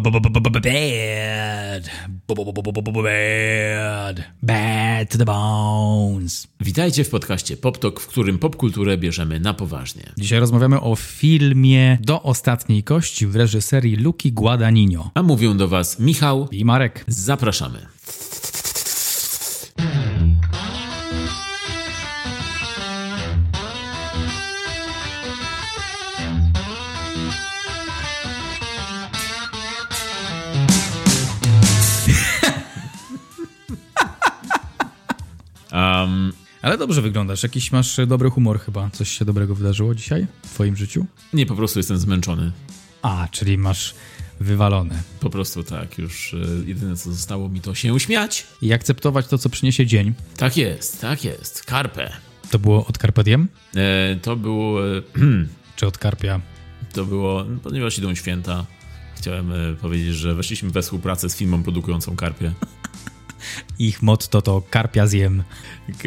Bad. Bad. Bad to the bones. Witajcie w podcaście PopTok, w którym popkulturę bierzemy na poważnie. Dzisiaj rozmawiamy o filmie Do ostatniej kości w reżyserii Luki Guadagnino. A mówią do Was Michał. I Marek. Zapraszamy. Um, Ale dobrze wyglądasz. Jakiś masz dobry humor chyba. Coś się dobrego wydarzyło dzisiaj w twoim życiu? nie, po prostu jestem zmęczony. A, czyli masz wywalone. Po prostu tak, już e, jedyne co zostało mi to się śmiać. I akceptować to, co przyniesie dzień. Tak jest, tak jest. Carpe. To było od Carpe Diem? E, to było, e, Czy od Karpia? to było, ponieważ idą święta, chciałem e, powiedzieć, że weszliśmy we współpracę z firmą produkującą karpie. Ich motto to Karpia zjem.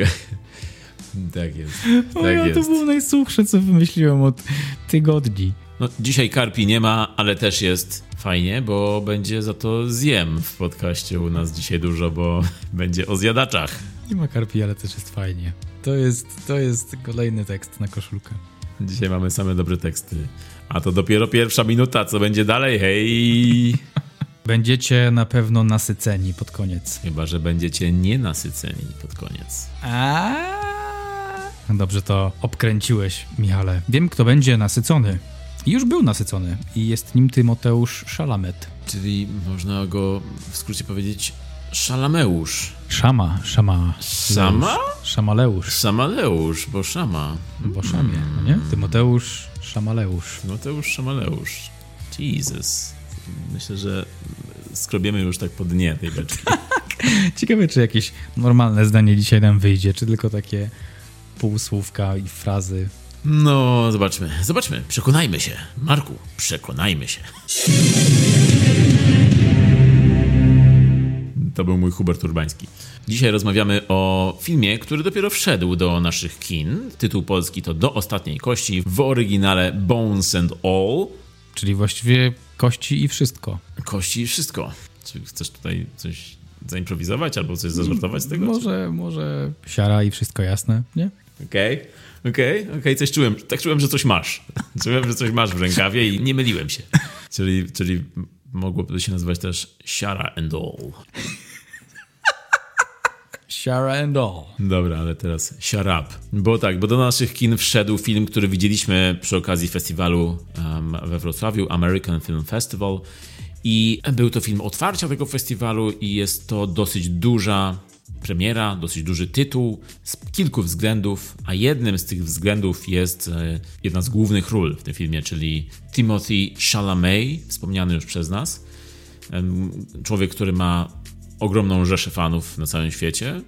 tak jest, O, tak ja, to jest. było najsuchsze, co wymyśliłem od tygodni. No, dzisiaj karpi nie ma, ale też jest fajnie, bo będzie za to zjem w podcaście u nas dzisiaj dużo, bo będzie o zjadaczach. Nie ma karpi, ale też jest fajnie. To jest, to jest kolejny tekst na koszulkę. Dzisiaj mamy same dobre teksty. A to dopiero pierwsza minuta, co będzie dalej, hej! Będziecie na pewno nasyceni pod koniec. Chyba, że będziecie nienasyceni pod koniec. Dobrze to obkręciłeś, Michale. Wiem, kto będzie nasycony. I już był nasycony. I jest nim Tymoteusz Szalamet. Czyli można go w skrócie powiedzieć Szalameusz. Szama, szama. Sama? Leusz. Szamaleusz. Samaleusz, bo szama. Bo szamie, no nie? Tymoteusz Szamaleusz. Już Szamaleusz. Jesus. Myślę, że skrobiemy już tak po dnie tej beczki. Ciekawe, czy jakieś normalne zdanie dzisiaj nam wyjdzie, czy tylko takie półsłówka i frazy. No, zobaczmy, zobaczmy, przekonajmy się. Marku, przekonajmy się. To był mój Hubert Urbański. Dzisiaj rozmawiamy o filmie, który dopiero wszedł do naszych kin. Tytuł polski to Do ostatniej kości, w oryginale Bones and All. Czyli właściwie kości i wszystko. Kości i wszystko. Czy chcesz tutaj coś zaimprowizować albo coś zażartować z tego? Może, może siara i wszystko jasne, nie? Okej, okej, okej, coś czułem. Tak czułem, że coś masz. Czułem, że coś masz w rękawie i nie myliłem się. Czyli, czyli mogłoby to się nazywać też Siara and All. Siara and all. Dobra, ale teraz shut up. Bo tak, bo do naszych kin wszedł film, który widzieliśmy przy okazji festiwalu um, we Wrocławiu, American Film Festival. I był to film otwarcia tego festiwalu i jest to dosyć duża premiera, dosyć duży tytuł z kilku względów, a jednym z tych względów jest e, jedna z głównych ról w tym filmie, czyli Timothy Chalamet, wspomniany już przez nas. Człowiek, który ma ogromną rzeszę fanów na całym świecie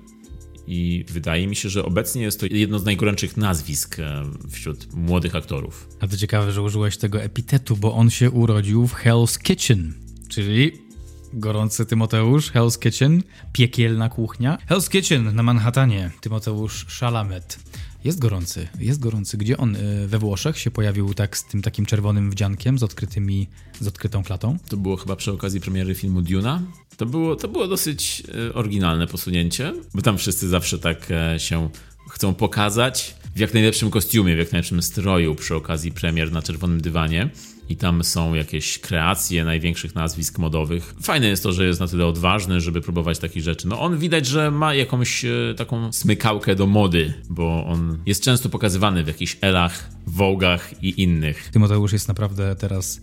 i wydaje mi się, że obecnie jest to jedno z najgorętszych nazwisk e, wśród młodych aktorów. A to ciekawe, że użyłeś tego epitetu, bo on się urodził w Hell's Kitchen, czyli gorący Tymoteusz, Hell's Kitchen, piekielna kuchnia. Hell's Kitchen na Manhattanie, Tymoteusz Szalamet. Jest gorący, jest gorący. Gdzie on y, we Włoszech się pojawił tak z tym takim czerwonym wdziankiem, z odkrytymi, z odkrytą klatą? To było chyba przy okazji premiery filmu Duna. To było, to było dosyć e, oryginalne posunięcie, bo tam wszyscy zawsze tak e, się chcą pokazać w jak najlepszym kostiumie, w jak najlepszym stroju przy okazji premier na czerwonym dywanie. I tam są jakieś kreacje największych nazwisk modowych. Fajne jest to, że jest na tyle odważny, żeby próbować takich rzeczy. No on widać, że ma jakąś e, taką smykałkę do mody, bo on jest często pokazywany w jakichś elach, wogach i innych. Tymoteusz jest naprawdę teraz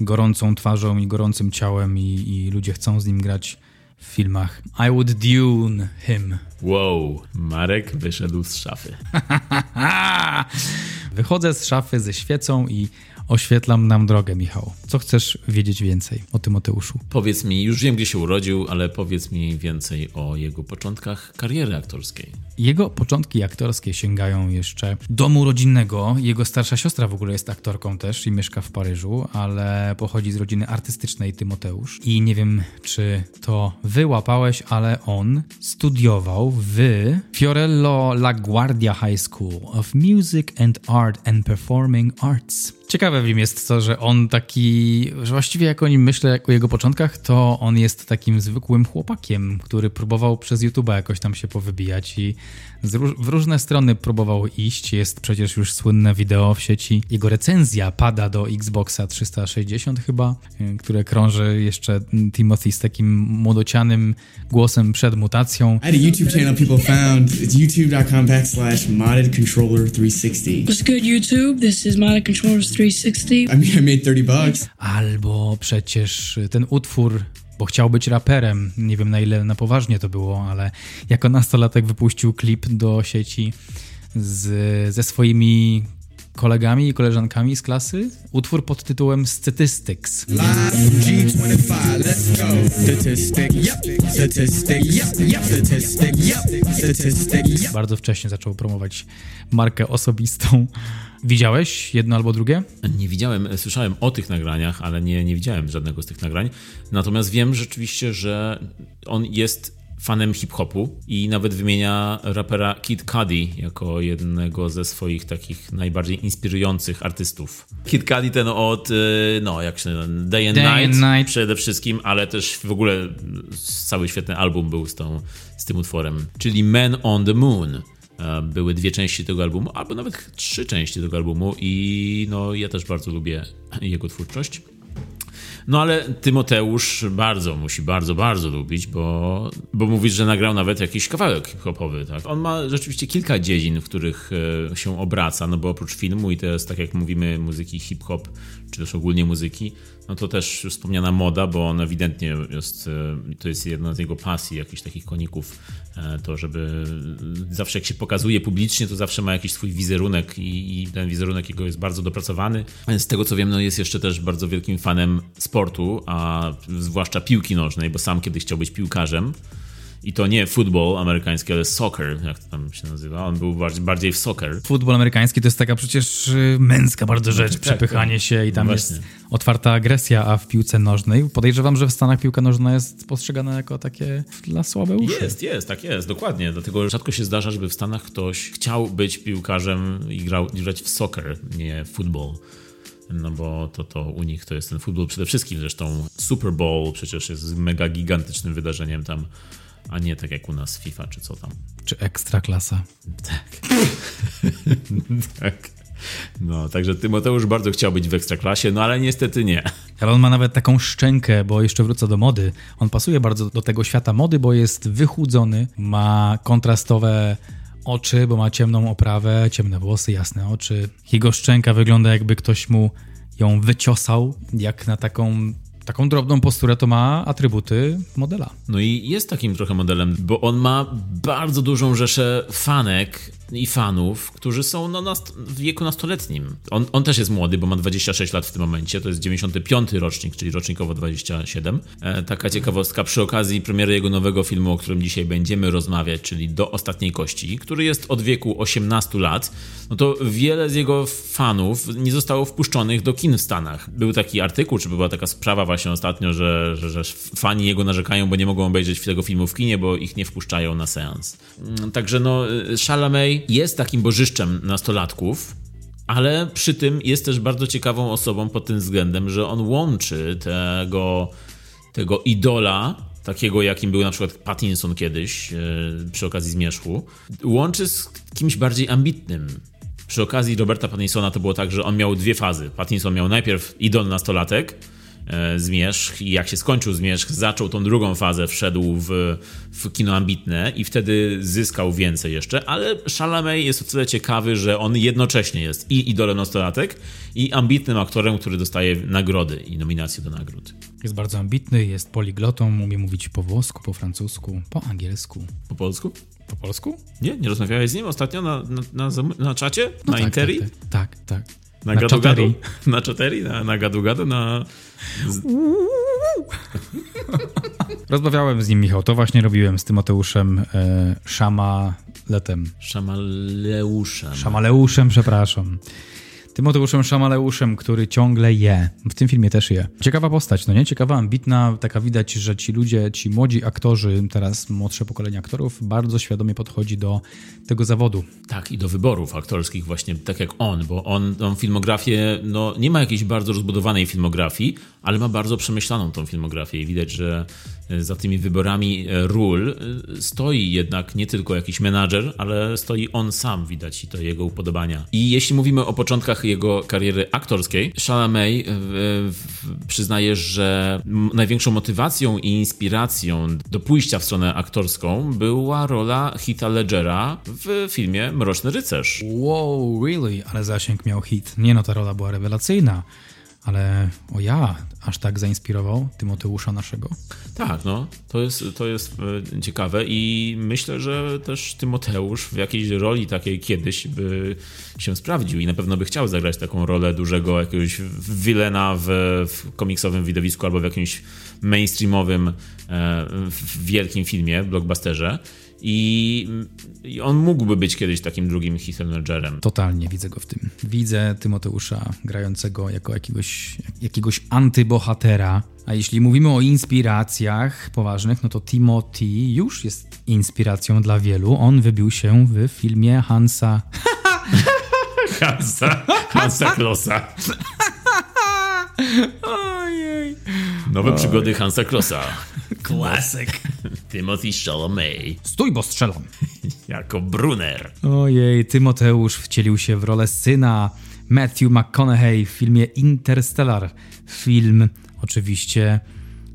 gorącą twarzą i gorącym ciałem i, i ludzie chcą z nim grać w filmach. I would dune him. Wow, Marek wyszedł z szafy. Wychodzę z szafy ze świecą i oświetlam nam drogę, Michał. Co chcesz wiedzieć więcej o Tymoteuszu? Powiedz mi, już wiem gdzie się urodził, ale powiedz mi więcej o jego początkach kariery aktorskiej. Jego początki aktorskie sięgają jeszcze domu rodzinnego. Jego starsza siostra w ogóle jest aktorką też i mieszka w Paryżu, ale pochodzi z rodziny artystycznej Tymoteusz. I nie wiem, czy to wyłapałeś, ale on studiował w Fiorello La Guardia High School of Music and Art and Performing Arts. Ciekawe w nim jest to, że on taki, że właściwie jak o nim myślę, jak o jego początkach, to on jest takim zwykłym chłopakiem, który próbował przez YouTube'a jakoś tam się powybijać i w różne strony próbował iść. Jest przecież już słynne wideo w sieci. Jego recenzja pada do Xboxa 360 chyba, y, które krąży jeszcze Timothy z takim młodocianym głosem przed mutacją. I had a YouTube channel people found. It's youtube.com backslash modded controller 360. What's good YouTube? This is modded controllers 360. I mean I made 30 bucks. Albo przecież ten utwór bo chciał być raperem. Nie wiem na ile na poważnie to było, ale jako nastolatek wypuścił klip do sieci z, ze swoimi kolegami i koleżankami z klasy utwór pod tytułem Statistics. Bardzo wcześnie zaczął promować markę osobistą. Widziałeś jedno albo drugie? Nie widziałem, słyszałem o tych nagraniach, ale nie, nie widziałem żadnego z tych nagrań. Natomiast wiem rzeczywiście, że on jest fanem hip-hopu i nawet wymienia rapera Kid Cudi jako jednego ze swoich takich najbardziej inspirujących artystów. Kid Cudi ten od, y, no jak się Day and, Day Night, and Night przede wszystkim, ale też w ogóle cały świetny album był z, tą, z tym utworem, czyli Man on the Moon. E, były dwie części tego albumu, albo nawet trzy części tego albumu i no ja też bardzo lubię jego twórczość. No ale Tymoteusz bardzo musi, bardzo, bardzo lubić, bo, bo mówisz, że nagrał nawet jakiś kawałek hip-hopowy, tak? On ma rzeczywiście kilka dziedzin, w których e, się obraca, no bo oprócz filmu i teraz, tak jak mówimy, muzyki hip-hop, czy też ogólnie muzyki, no to też wspomniana moda, bo on ewidentnie jest, e, to jest jedna z jego pasji, jakichś takich koników, e, to żeby zawsze jak się pokazuje publicznie, to zawsze ma jakiś swój wizerunek i, i ten wizerunek jego jest bardzo dopracowany. Z tego co wiem, no jest jeszcze też bardzo wielkim fanem sportu, a zwłaszcza piłki nożnej, bo sam kiedyś chciał być piłkarzem. I to nie futbol amerykański, ale soccer, jak to tam się nazywa. On był bardziej w soccer. Futbol amerykański to jest taka przecież y, męska bardzo rzecz, no, tak, przepychanie tak, się i tam no jest otwarta agresja, a w piłce nożnej podejrzewam, że w Stanach piłka nożna jest postrzegana jako takie dla słabe uszy. Jest, jest, tak jest, dokładnie. Dlatego rzadko się zdarza, żeby w Stanach ktoś chciał być piłkarzem i grał, grać w soccer, nie futbol no bo to, to u nich to jest ten futbol przede wszystkim. Zresztą Super Bowl przecież jest mega gigantycznym wydarzeniem tam a nie tak jak u nas FIFA czy co tam. Czy ekstra klasa. Tak. tak. No, także Tymoteusz bardzo chciał być w ekstraklasie, no ale niestety nie. Ale on ma nawet taką szczękę, bo jeszcze wrócę do mody. On pasuje bardzo do tego świata mody, bo jest wychudzony, ma kontrastowe oczy, bo ma ciemną oprawę, ciemne włosy, jasne oczy. Jego szczęka wygląda jakby ktoś mu ją wyciosał, jak na taką taką drobną posturę to ma atrybuty modela. No i jest takim trochę modelem, bo on ma bardzo dużą rzeszę fanek i fanów, którzy są no, na, w wieku nastoletnim. On, on też jest młody, bo ma 26 lat w tym momencie, to jest 95 rocznik, czyli rocznikowo 27. E, taka ciekawostka przy okazji premiery jego nowego filmu, o którym dzisiaj będziemy rozmawiać, czyli Do Ostatniej Kości, który jest od wieku 18 lat, no to wiele z jego fanów nie zostało wpuszczonych do kin w Stanach. Był taki artykuł, czy była taka sprawa właśnie ostatnio, że, że, że fani jego narzekają, bo nie mogą obejrzeć tego filmu w kinie, bo ich nie wpuszczają na seans. Mm, także no, Chalamet jest takim bożyszczem nastolatków, ale przy tym jest też bardzo ciekawą osobą pod tym względem, że on łączy tego, tego idola, takiego jakim był na przykład Pattinson kiedyś yy, przy okazji Zmierzchu, łączy z kimś bardziej ambitnym. Przy okazji Roberta Pattinsona to było tak, że on miał dwie fazy. Pattinson miał najpierw idol nastolatek, E, zmierzch i jak się skończył Zmierzch, zaczął tą drugą fazę, wszedł w, w kino ambitne i wtedy zyskał więcej jeszcze, ale Chalamet jest o tyle ciekawy, że on jednocześnie jest i idolem nastolatek i ambitnym aktorem, który dostaje nagrody i nominacje do nagród. Jest bardzo ambitny, jest poliglotą, umie mówić po włosku, po francusku, po angielsku. Po polsku? Po polsku? Nie? Nie rozmawiałeś z nim ostatnio na, na, na, na czacie? No na tak, Interi? Tak, tak. tak, tak. Na, na gadu, gadu? Na czateri? Na, na gadu gadu? Na... Rozmawiałem z nim, Michał. To właśnie robiłem z Tymoteuszem e, Szama Hamletem. Szamaleuszem. Szamaleuszem, przepraszam. Tymoteuszem Szamaleuszem, który ciągle je. W tym filmie też je. Ciekawa postać, no nie? Ciekawa, ambitna, taka widać, że ci ludzie, ci młodzi aktorzy, teraz młodsze pokolenie aktorów, bardzo świadomie podchodzi do tego zawodu. Tak, i do wyborów aktorskich właśnie, tak jak on, bo on tą filmografię, no nie ma jakiejś bardzo rozbudowanej filmografii, ale ma bardzo przemyślaną tą filmografię i widać, że e, za tymi wyborami e, ról e, stoi jednak nie tylko jakiś menadżer, ale stoi on sam, widać i to jego upodobania. I jeśli mówimy o początkach jego kariery aktorskiej, Chalamet przyznaje, że największą motywacją i inspiracją do pójścia w stronę aktorską była rola Hita Ledgera w filmie Mroczny Rycerz. Wow, really? Ale zasięg miał hit. Nie no, ta rola była rewelacyjna. Ale o ja, aż tak zainspirował Tymoteusza naszego. Tak, no, to jest, to jest e, ciekawe i myślę, że też Tymoteusz w jakiejś roli takiej kiedyś by się sprawdził i na pewno by chciał zagrać taką rolę dużego jakiegoś wilena w, w komiksowym widowisku albo w jakimś mainstreamowym, e, wielkim filmie, blockbusterze. I, I, on mógłby być kiedyś takim drugim Heath Ledgerem. Totalnie widzę go w tym. Widzę Tymoteusza grającego jako jakiegoś, jakiegoś antybohatera. A jeśli mówimy o inspiracjach poważnych, no to Timothy już jest inspiracją dla wielu. On wybił się w filmie Hansa... Hansa, Hansa Klossa. Ojej. Nowe Oj. przygody Hansa Klossa. Klasyk. Timothy Chalamet. Stój, bo strzelam. jako Brunner. Ojej, Tymoteusz wcielił się w rolę syna Matthew McConaughey w filmie Interstellar. Film oczywiście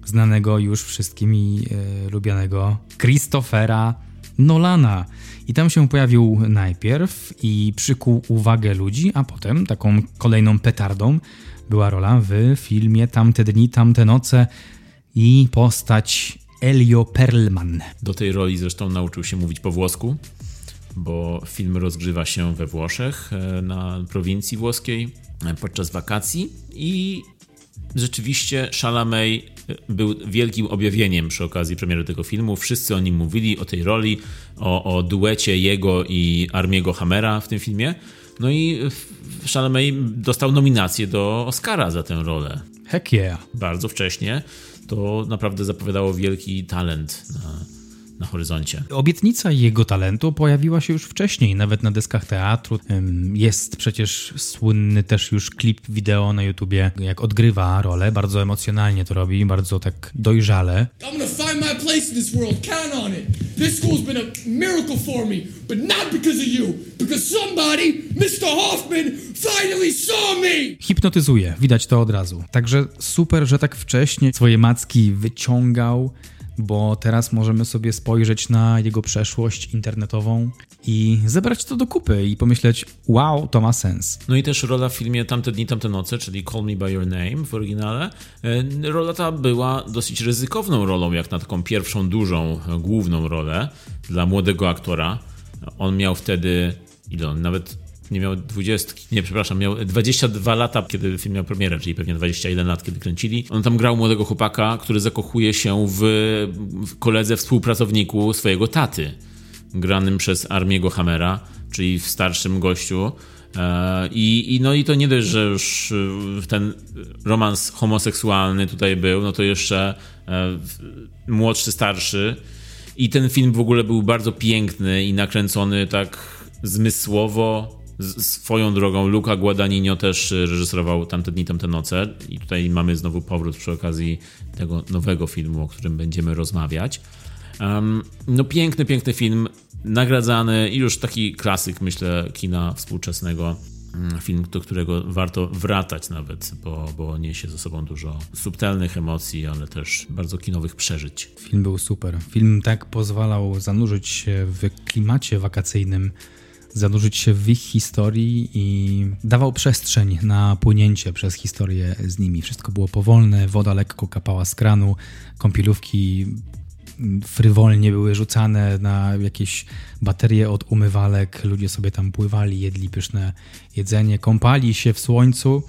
znanego już wszystkimi e, lubianego Christophera Nolana. I tam się pojawił najpierw i przykuł uwagę ludzi, a potem taką kolejną petardą była rola w filmie Tamte dni, tamte noce i postać Elio Perlman. Do tej roli zresztą nauczył się mówić po włosku, bo film rozgrywa się we Włoszech, e, na prowincji włoskiej, e, podczas wakacji i rzeczywiście Chalamet e, był wielkim objawieniem przy okazji premiery tego filmu. Wszyscy o nim mówili, o tej roli, o, o duecie jego i Armiego Hammera w tym filmie. No i Chalamet dostał nominację do Oscara za tę rolę. Heck yeah. Bardzo wcześnie to naprawdę zapowiadało wielki talent na, na horyzoncie. Obietnica jego talentu pojawiła się już wcześniej, nawet na deskach teatru. Jest przecież słynny też już klip wideo na YouTubie, jak odgrywa rolę, bardzo emocjonalnie to robi, bardzo tak dojrzale. I'm gonna find my place in this world, count on it. This school's been a miracle for me, but not because of you, because somebody, Mr. Hoffman, finally saw me! Hipnotyzuje, widać to od razu. Także super, że tak wcześnie swoje macki wyciągał bo teraz możemy sobie spojrzeć na jego przeszłość internetową i zebrać to do kupy i pomyśleć, wow, to ma sens. No i też rola w filmie Tamte dni, tamte noce, czyli Call Me By Your Name w oryginale. E, rola ta była dosyć ryzykowną rolą, jak na taką pierwszą dużą, główną rolę dla młodego aktora. On miał wtedy, ile on, nawet nie miał 20, nie, przepraszam, miał 22 lata, kiedy film miał premierę, czyli pewnie 21 lat, kiedy kręcili. On tam grał młodego chłopaka, który zakochuje się w, w koledze, współpracowniku swojego taty, granym przez Armiego Hammera, czyli w starszym gościu. E, I, I, no i to nie dość, że już e, ten romans homoseksualny tutaj był, no to jeszcze e, młodszy, starszy. I ten film w ogóle był bardzo piękny i nakręcony tak zmysłowo, Swoją drogą Luca Guadagnino też y, reżyserował Tamte dni, tamte noce i tutaj mamy znowu powrót przy okazji tego nowego filmu, o którym będziemy rozmawiać. Um, no piękny, piękny film, nagradzany i już taki klasyk, myślę, kina współczesnego. Mm, film, do którego warto wracać nawet, bo, bo niesie ze sobą dużo subtelnych emocji, ale też bardzo kinowych przeżyć. Film był super. Film tak pozwalał zanurzyć się w klimacie wakacyjnym zanurzyć się w ich historii i dawał przestrzeń na płynięcie przez historię z nimi. Wszystko było powolne, woda lekko kapała z kranu, kąpielówki frywolnie były rzucane na jakieś baterie od umywalek, ludzie sobie tam pływali, jedli pyszne jedzenie, kąpali się w słońcu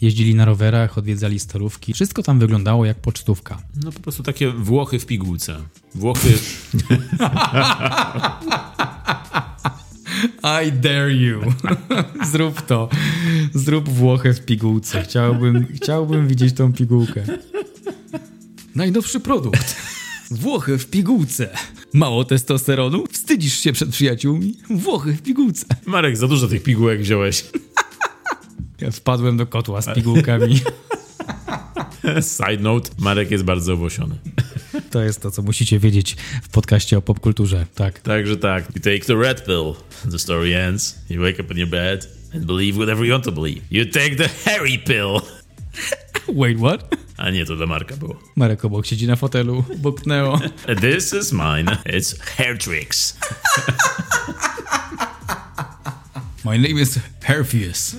jeździli na rowerach, odwiedzali starówki. Wszystko tam wyglądało jak pocztówka. No po prostu takie Włochy w pigułce. Włochy... I dare you. Zrób to. Zrób Włochę w pigułce. Chciałbym, chciałbym widzieć tą pigułkę. Najnowszy produkt. Włochy w pigułce. Mało testosteronu? Wstydzisz się przed przyjaciółmi? Włochy w pigułce. Marek, za dużo tych pigułek wziąłeś. Ja wpadłem do kotła z pigułkami. Side note, Marek jest bardzo owłosiony. To jest to, co musicie wiedzieć w podcaście o popkulturze. Tak. Także tak. You take the red pill. The story ends. You wake up in your bed and believe whatever you want to believe. You take the hairy pill. Wait, what? A nie, to dla Marka było. Marek obok siedzi na fotelu, boknęło. This is mine. It's hair tricks. My name is Perfius.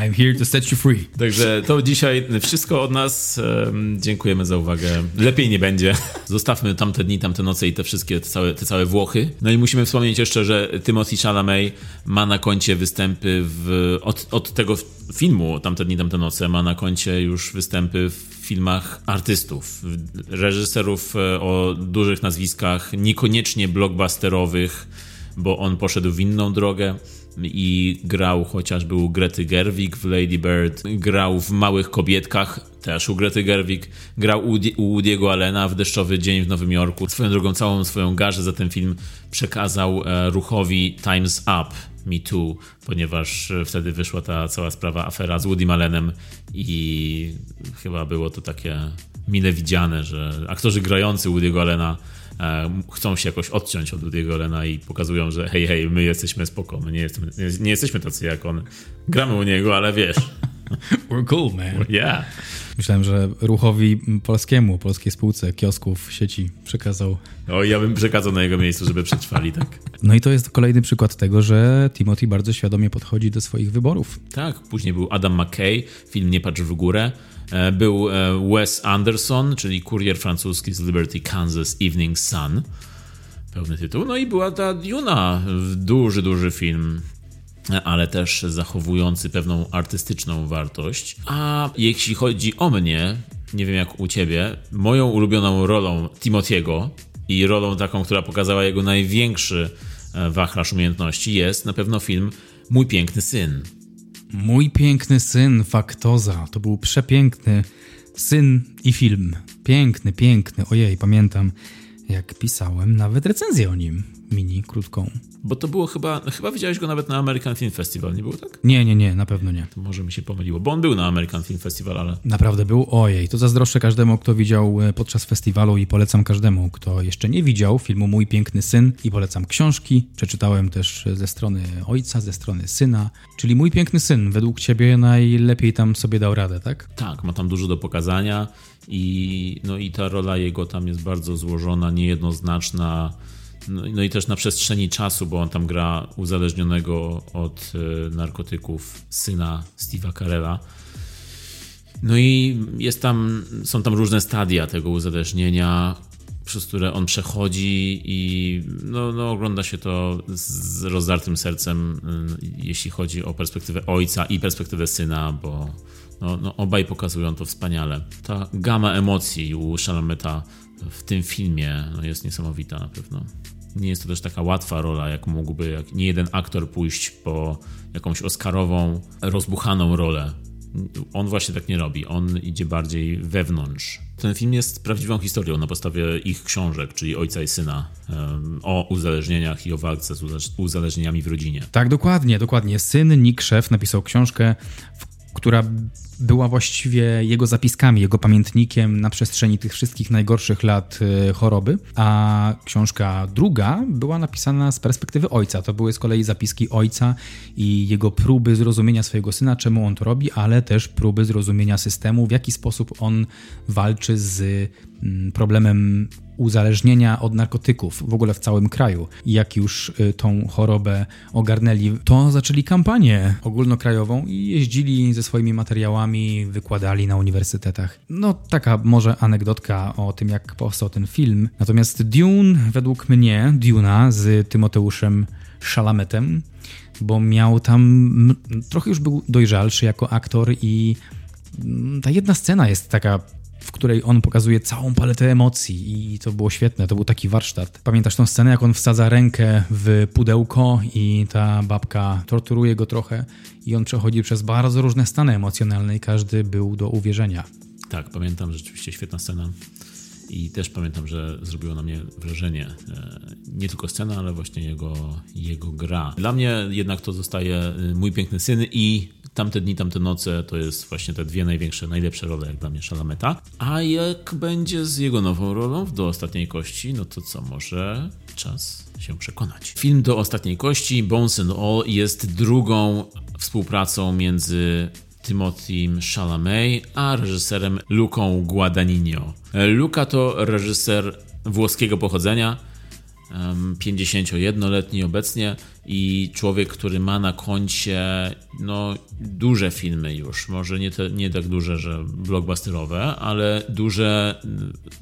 I'm here to set you free. Także to dzisiaj wszystko od nas. Em, Dziękujemy za uwagę. Lepiej nie będzie. Zostawmy tamte dni, tamte noce i te wszystkie, te całe, te całe Włochy. No i musimy wspomnieć jeszcze, że Timothy Chalamet ma na koncie występy w, od, od tego filmu Tamte dni, tamte noce ma na koncie już występy w filmach artystów, reżyserów e, o dużych nazwiskach, niekoniecznie blockbusterowych, bo on poszedł w inną drogę i grał chociażby u Grety Gerwig w Lady Bird, grał w Małych Kobietkach, też u Grety Gerwig, grał u, u Woody'ego Allena w Deszczowy Dzień w Nowym Jorku. Swoją drogą, całą swoją garzę za ten film przekazał e, ruchowi Time's Up, Me Too, ponieważ e, wtedy wyszła ta cała sprawa, afera z Woodym Allenem i chyba było to takie mile widziane, że aktorzy grający Woody'ego Allena chcą się jakoś odciąć od Woody'ego Allena i pokazują, że hej, hej, my jesteśmy spoko, my nie, jesteśmy, nie jesteśmy tacy jak on. Gramy u niego, ale wiesz, We're cool, man. yeah. Myślałem, że ruchowi polskiemu, polskiej spółce kiosków sieci przekazał. O, ja bym przekazał na jego miejscu, żeby przetrwali, tak. No i to jest kolejny przykład tego, że Timothy bardzo świadomie podchodzi do swoich wyborów. Tak, później był Adam McKay, film Nie patrz w górę. E, Był e, Wes Anderson, czyli kurier francuski z Liberty, Kansas Evening Sun. Pełny tytuł. No i była ta Duna, duży, duży film, ale też zachowujący pewną artystyczną wartość. A jeśli chodzi o mnie, nie wiem jak u ciebie, moją ulubioną rolą Timothy'ego i rolą taką, która pokazała jego największy e, wachlarz umiejętności jest na pewno film Mój piękny syn. Mój piękny syn, Faktoza. To był przepiękny syn i film. Piękny, piękny. Ojej, pamiętam, jak pisałem nawet recenzję o nim. Mini, krótką. Bo to było chyba, chyba widziałeś go nawet na American Film Festival, nie było tak? Nie, nie, nie, na pewno nie. To może mi się pomyliło, bo on był na American Film Festival, ale Naprawdę był? Ojej, to zazdroszczę każdemu, kto widział e, podczas festiwalu i polecam każdemu, kto jeszcze nie widział filmu Mój Piękny Syn i polecam książki. Przeczytałem też ze strony ojca, ze strony syna, czyli Mój Piękny Syn według ciebie najlepiej tam sobie dał radę, tak? tak, ma tam dużo do pokazania i, no i ta rola jego tam jest bardzo złożona, niejednoznaczna. No, no i też na przestrzeni czasu, bo on tam gra uzależnionego od e, narkotyków syna Steve'a Carella. No i jest tam, są tam różne stadia tego uzależnienia, przez które on przechodzi i no, no, ogląda się to z rozdartym sercem, y, jeśli chodzi o perspektywę ojca i perspektywę syna, bo no, no, obaj pokazują to wspaniale. Ta gama emocji u Shalameta w tym filmie no, jest niesamowita na pewno. Nie jest to też taka łatwa rola, jak mógłby jak nie jeden aktor pójść po jakąś oscarową, rozbuchaną rolę. On właśnie tak nie robi. On idzie bardziej wewnątrz. Ten film jest prawdziwą historią na podstawie ich książek, czyli ojca i syna, o uzależnieniach i o walce z uzależnieniami w rodzinie. Tak, dokładnie, dokładnie. Syn Nick Szef napisał książkę, w, która była właściwie jego zapiskami, jego pamiętnikiem na przestrzeni tych wszystkich najgorszych lat e, choroby, a książka druga była napisana z perspektywy ojca. To były z kolei zapiski ojca i jego próby zrozumienia swojego syna, czemu on to robi, ale też próby zrozumienia systemu, w jaki sposób on walczy z mm, problemem uzależnienia od narkotyków w ogóle w całym kraju. Jak już y, tą chorobę ogarnęli, to zaczęli kampanię ogólnokrajową i jeździli ze swoimi materiałami, wykładali na uniwersytetach. No, taka może anegdotka o tym, jak powstał ten film. Natomiast Dune, według mnie, Duna z Tymoteuszem Szalametem, bo miał tam, trochę już był dojrzalszy jako aktor i ta jedna scena jest taka w której on pokazuje całą paletę emocji i to było świetne, to był taki warsztat. Pamiętasz tą scenę, jak on wsadza rękę w pudełko i ta babka torturuje go trochę i on przechodzi przez bardzo różne stany emocjonalne i każdy był do uwierzenia. Tak, pamiętam, rzeczywiście świetna scena. I też pamiętam, że zrobiło na mnie wrażenie e, nie tylko scena, ale właśnie jego, jego gra. Dla mnie jednak to zostaje e, Mój Piękny Syn i Tamte dni, tamte noce to jest właśnie te dwie największe, najlepsze role jak dla mnie Shalameta. A jak będzie z jego nową rolą Do Ostatniej Kości, no to co, może czas się przekonać. Film Do Ostatniej Kości, Bones and All jest drugą współpracą między Timothym Chalamet a reżyserem Luką Guadagnino. Luca to reżyser włoskiego pochodzenia, 51-letni obecnie i człowiek, który ma na koncie no, duże filmy już, może nie, te, nie tak duże, że blockbusterowe, ale duże,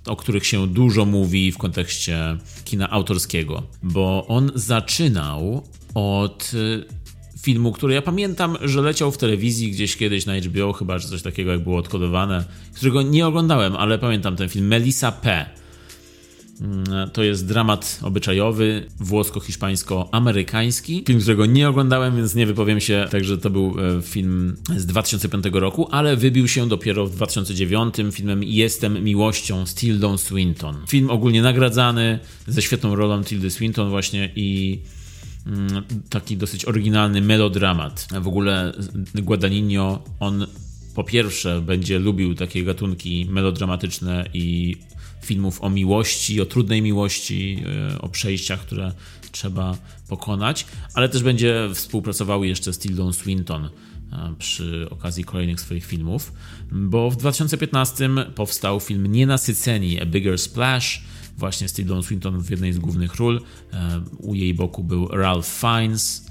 o których się dużo mówi w kontekście kina autorskiego, bo on zaczynał od y, filmu, który ja pamiętam, że leciał w telewizji gdzieś kiedyś na HBO, chyba że coś takiego jak było odkodowane, którego nie oglądałem, ale pamiętam ten film Melissa P to jest dramat obyczajowy, włosko-hiszpańsko-amerykański. Film, którego nie oglądałem, więc nie wypowiem się. Także to był e, film z 2005 roku, ale wybił się dopiero w 2009 filmem Jestem miłością z Tildą Swinton. Film ogólnie nagradzany, ze świetną rolą Tildy Swinton właśnie i mm, taki dosyć oryginalny melodramat. W ogóle Guadagnino, on po pierwsze będzie lubił takie gatunki melodramatyczne i filmów o miłości, o trudnej miłości, e, o przejściach, które trzeba pokonać, ale też będzie współpracował jeszcze z Tildą Swinton e, przy okazji kolejnych swoich filmów, bo w 2015 powstał film Nienasyceni, A Bigger Splash, właśnie z Tildą Swinton w jednej z głównych ról. E, u jej boku był Ralph Fiennes,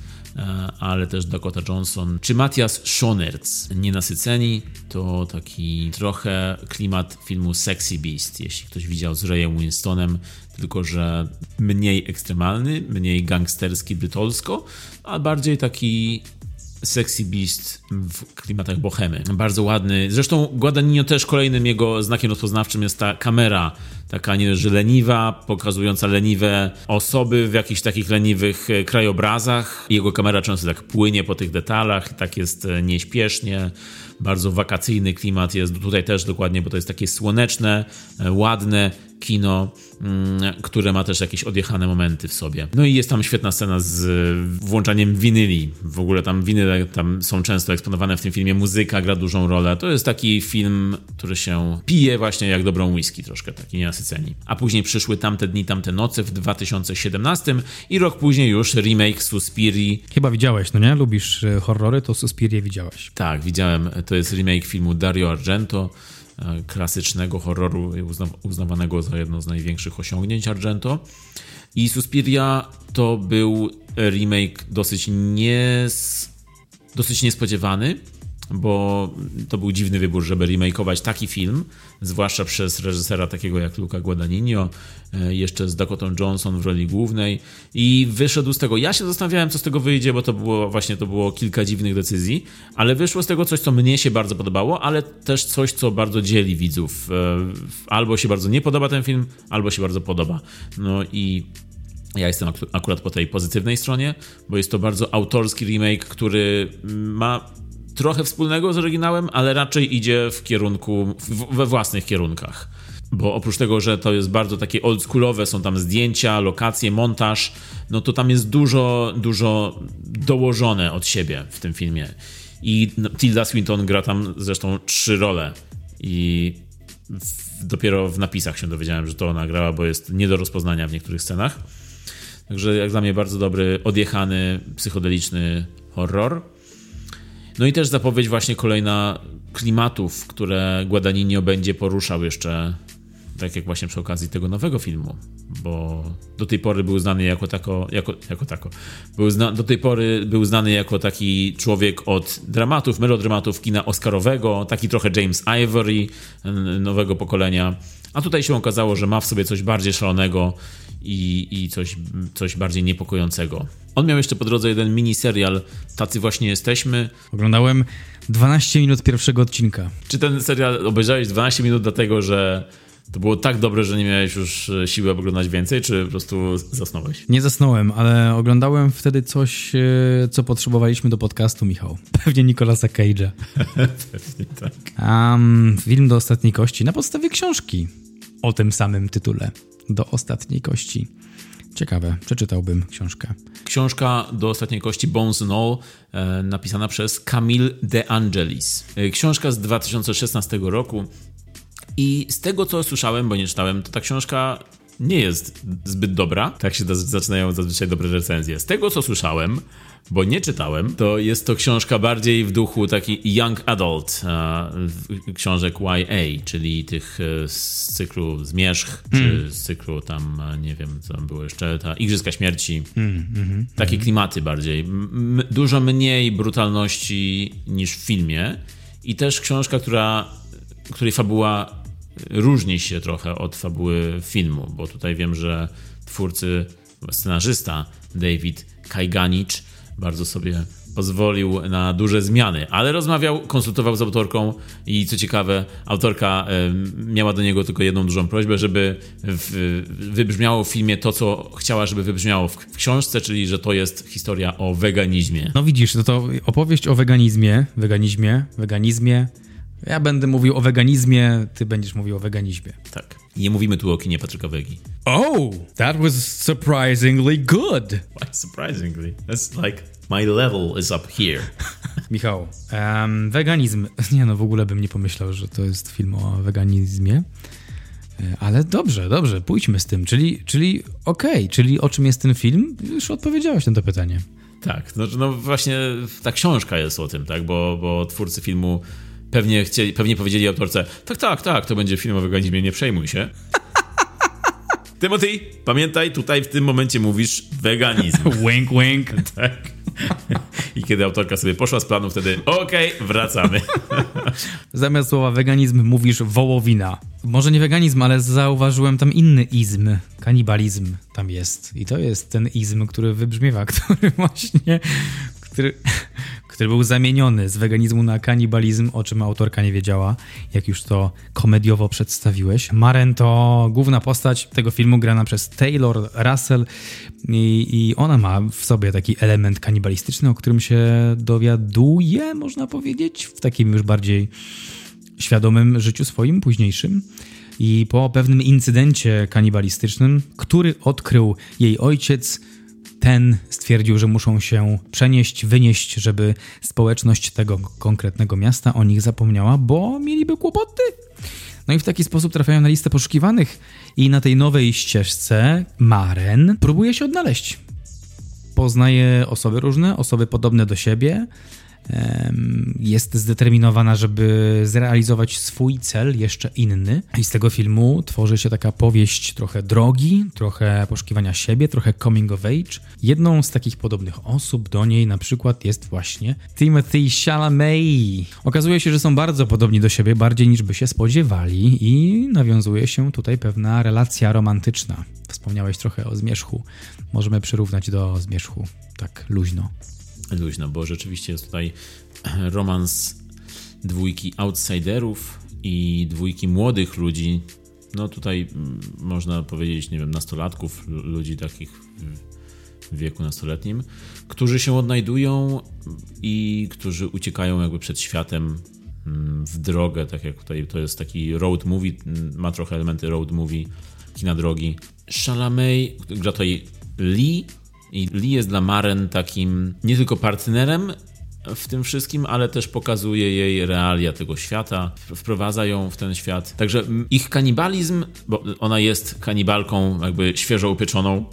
ale też Dakota Johnson czy Matthias Schonertz. Nienasyceni to taki trochę klimat filmu Sexy Beast, jeśli ktoś widział z Rayem Winstonem, tylko że mniej ekstremalny, mniej gangsterski brytolsko, a bardziej taki Sexy Beast w klimatach bohemy. Bardzo ładny. Zresztą Guadagnino też kolejnym jego znakiem rozpoznawczym jest ta kamera, taka nie leniwa, pokazująca leniwe osoby w jakichś takich leniwych e, krajobrazach. Jego kamera często tak płynie po tych detalach, tak jest e, nieśpiesznie. Bardzo wakacyjny klimat jest tutaj też dokładnie, bo to jest takie słoneczne, e, ładne, kino, mm, które ma też jakieś odjechane momenty w sobie. No i jest tam świetna scena z włączaniem winyli. W ogóle tam winyle tam są często eksponowane w tym filmie, muzyka gra dużą rolę. To jest taki film, który się pije właśnie jak dobrą whisky troszkę, taki nienasyceni. A później przyszły Tamte dni, tamte noce w 2017 i rok później już remake Suspirii. Chyba widziałeś, no nie? Lubisz e, horrory, to Suspirię widziałeś. Tak, widziałem. To jest remake filmu Dario Argento E, klasycznego horroru uznawanego za jedno z największych osiągnięć Argento. I Suspiria to był remake dosyć, nies... dosyć niespodziewany, bo to był dziwny wybór, żeby remakeować taki film, zwłaszcza przez reżysera takiego jak Luca Guadagnino, e, jeszcze z Dakota Johnson w roli głównej i wyszedł z tego, ja się zastanawiałem co z tego wyjdzie, bo to było właśnie to było kilka dziwnych decyzji, ale wyszło z tego coś, co mnie się bardzo podobało, ale też coś, co bardzo dzieli widzów. E, albo się bardzo nie podoba ten film, albo się bardzo podoba. No i ja jestem akurat po tej pozytywnej stronie, bo jest to bardzo autorski remake, który ma trochę wspólnego z oryginałem, ale raczej idzie w kierunku, w, we własnych kierunkach. Bo oprócz tego, że to jest bardzo takie oldschoolowe, są tam zdjęcia, lokacje, montaż, no to tam jest dużo, dużo dołożone od siebie w tym filmie. I Tilda Swinton gra tam zresztą trzy role. I w, dopiero w napisach się dowiedziałem, że to ona grała, bo jest nie do rozpoznania w niektórych scenach. Także jak dla mnie bardzo dobry, odjechany, psychodeliczny horror. No i też zapowiedź właśnie kolejna klimatów, które Guadagnino będzie poruszał jeszcze, tak jak właśnie przy okazji tego nowego filmu, bo do tej pory był znany jako tako, jako, jako tako. Był zna, do tej pory był znany jako taki człowiek od dramatów, melodramatów kina oscarowego, taki trochę James Ivory nowego pokolenia, a tutaj się okazało, że ma w sobie coś bardziej szalonego i, i coś, coś bardziej niepokojącego. On miał jeszcze po drodze jeden miniserial Tacy właśnie jesteśmy. Oglądałem 12 minut pierwszego odcinka. Czy ten serial obejrzałeś 12 minut dlatego, że to było tak dobre, że nie miałeś już e, siły oglądać więcej, czy po prostu zasnąłeś? Nie zasnąłem, ale oglądałem wtedy coś, e, co potrzebowaliśmy do podcastu, Michał. Pewnie Nicolasa Cage'a. Pewnie tak. Um, film do ostatniej kości na podstawie książki o tym samym tytule. Do ostatniej kości. Ciekawe, przeczytałbym książkę. Książka do ostatniej kości Bones e, napisana przez Camille De Angelis. E, książka z 2016 roku. I z tego, co słyszałem, bo nie czytałem, to ta książka nie jest zbyt dobra. Tak się zaczynają zazwyczaj dobre recenzje. Z tego, co słyszałem, bo nie czytałem, to jest to książka bardziej w duchu taki young adult książek YA, czyli tych e, z cyklu Zmierzch, mm. czy z cyklu tam, e, nie wiem, co tam było jeszcze, ta Igrzyska Śmierci. Mm, mm, Takie mm. klimaty bardziej. M dużo mniej brutalności niż w filmie i też książka, która, której fabuła różni się trochę od fabuły filmu, bo tutaj wiem, że twórcy, scenarzysta David Kajganicz bardzo sobie pozwolił na duże zmiany, ale rozmawiał, konsultował z autorką i co ciekawe, autorka miała do niego tylko jedną dużą prośbę, żeby wybrzmiało w filmie to, co chciała, żeby wybrzmiało w, w, książce, czyli że to jest historia o weganizmie. No widzisz, no to opowieść o weganizmie, weganizmie, weganizmie. Ja będę mówił o weganizmie, ty będziesz mówił o weganizmie. Tak. Nie mówimy tu o kinie Patryka Wegi. Oh, that was surprisingly good. Why surprisingly? That's like My level is up here. Michał, um, weganizm. Nie no, w ogóle bym nie pomyślał, że to jest film o weganizmie. E, ale dobrze, dobrze, pójdźmy z tym. Czyli, czyli okej, okay, czyli o czym jest ten film? Już odpowiedziałeś na to pytanie. Tak, no, no właśnie ta książka jest o tym, tak, bo, bo twórcy filmu pewnie, chcieli, pewnie powiedzieli autorce, tak, tak, tak, to będzie film o weganizmie, nie przejmuj się. Timothy, pamiętaj, tutaj w tym momencie mówisz weganizm. wink, wink. tak. I kiedy autorka sobie poszła z planu, wtedy okej, okay, wracamy. Zamiast słowa weganizm mówisz wołowina. Może nie weganizm, ale zauważyłem tam inny izm. Kanibalizm tam jest. I to jest ten izm, który wybrzmiewa, który właśnie... Który, który był zamieniony z weganizmu na kanibalizm, o czym autorka nie wiedziała, jak już to komediowo przedstawiłeś. Maren to główna postać tego filmu grana przez Taylor Russell i, i ona ma w sobie taki element kanibalistyczny, o którym się dowiaduje, można powiedzieć, w takim już bardziej świadomym życiu swoim późniejszym. I po pewnym incydencie kanibalistycznym, który odkrył jej ojciec, ten stwierdził, że muszą się przenieść, wynieść, żeby społeczność tego konkretnego miasta o nich zapomniała, bo mieliby kłopoty. No i w taki sposób trafiają na listę poszukiwanych i na tej nowej ścieżce Maren próbuje się odnaleźć. Poznaje osoby różne, osoby podobne do siebie, jest zdeterminowana, żeby zrealizować swój cel, jeszcze inny. I z tego filmu tworzy się taka powieść trochę drogi, trochę poszukiwania siebie, trochę coming of age. Jedną z takich podobnych osób do niej na przykład jest właśnie Timothy Chalamet. Okazuje się, że są bardzo podobni do siebie, bardziej niż by się spodziewali i nawiązuje się tutaj pewna relacja romantyczna. Wspomniałeś trochę o zmierzchu. Możemy przyrównać do zmierzchu tak luźno luźno, bo rzeczywiście jest tutaj romans dwójki outsiderów i dwójki młodych ludzi. No tutaj mm, można powiedzieć, nie wiem, nastolatków, ludzi takich w wieku nastoletnim, którzy się odnajdują i którzy uciekają jakby przed światem mm, w drogę, tak jak tutaj to jest taki road movie, mm, ma trochę elementy road movie, kina drogi. Chalamet gra tutaj Lee, i Lee jest dla Maren takim nie tylko partnerem w tym wszystkim, ale też pokazuje jej realia tego świata, wprowadza ją w ten świat. Także ich kanibalizm, bo ona jest kanibalką jakby świeżo upieczoną.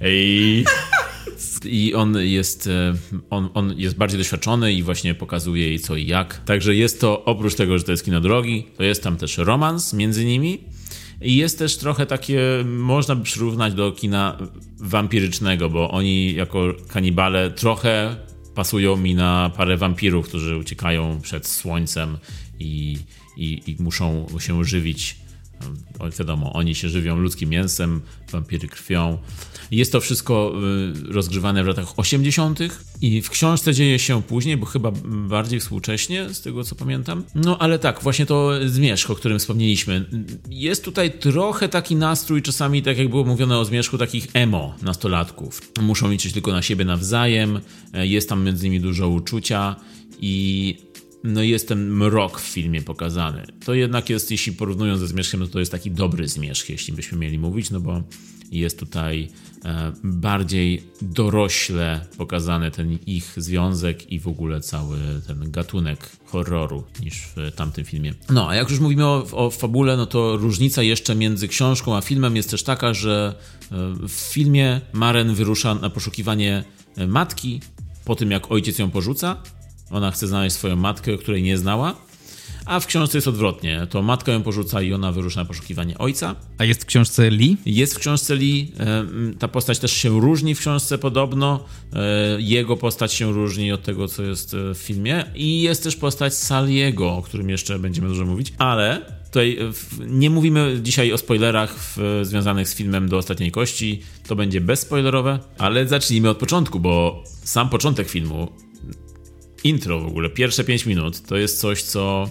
Ej. I on jest, e, on, on jest bardziej doświadczony i właśnie pokazuje jej co i jak. Także jest to, oprócz tego, że to jest kino drogi, to jest tam też romans między nimi. I jest też trochę takie, można by przyrównać do kina wampirycznego, bo oni jako kanibale trochę pasują mi na parę wampirów, którzy uciekają przed słońcem i, i, i muszą się żywić wiadomo, oni się żywią ludzkim mięsem, wampiry krwią. Jest to wszystko y, rozgrywane w latach 80. i w książce dzieje się później, bo chyba bardziej współcześnie, z tego co pamiętam. No ale tak, właśnie to zmierzch, o którym wspomnieliśmy. Jest tutaj trochę taki nastrój, czasami tak jak było mówione o zmierzchu, takich emo nastolatków. Muszą liczyć tylko na siebie nawzajem, e, jest tam między nimi dużo uczucia i no jest ten mrok w filmie pokazany. To jednak jest, jeśli porównując ze Zmierzchem, no to jest taki dobry Zmierzch, jeśli byśmy mieli mówić, no bo jest tutaj e, bardziej dorośle pokazany ten ich związek i w ogóle cały ten gatunek horroru niż w tamtym filmie. No, a jak już mówimy o, o fabule, no to różnica jeszcze między książką a filmem jest też taka, że e, w filmie Maren wyrusza na poszukiwanie e, matki po tym, jak ojciec ją porzuca, ona chce znaleźć swoją matkę, której nie znała. A w książce jest odwrotnie. To matka ją porzuca i ona wyrusza na poszukiwanie ojca. A jest w książce Lee? Jest w książce Lee. E, ta postać też się różni w książce podobno. E, jego postać się różni od tego, co jest e, w filmie. I jest też postać Saliego, o którym jeszcze będziemy dużo mówić. Ale tutaj nie mówimy dzisiaj o spoilerach w, związanych z filmem do ostatniej kości. To będzie bezspoilerowe, ale zacznijmy od początku, bo sam początek filmu intro w ogóle, pierwsze 5 minut, to jest coś, co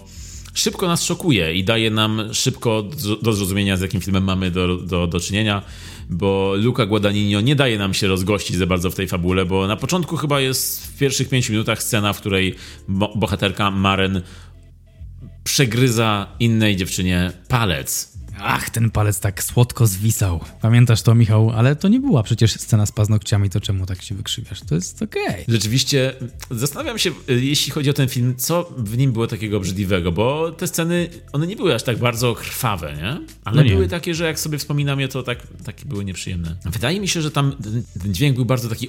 szybko nas szokuje i daje nam szybko do zrozumienia, z jakim filmem mamy do, do, do czynienia, bo Luca Guadagnino nie daje nam się rozgościć za bardzo w tej fabule, bo na początku chyba jest w pierwszych 5 minutach scena, w której bo bohaterka Maren przegryza innej dziewczynie palec Ach, ten palec tak słodko zwisał. Pamiętasz to, Michał? Ale to nie była przecież scena z paznokciami, to czemu tak się wykrzywiasz? To jest okej. Okay. Rzeczywiście, zastanawiam się, jeśli chodzi o ten film, co w nim było takiego obrzydliwego, bo te sceny, one nie były aż tak bardzo krwawe, nie? Ale no nie. były takie, że jak sobie wspominam je, to tak, takie były nieprzyjemne. Wydaje mi się, że tam ten dźwięk był bardzo taki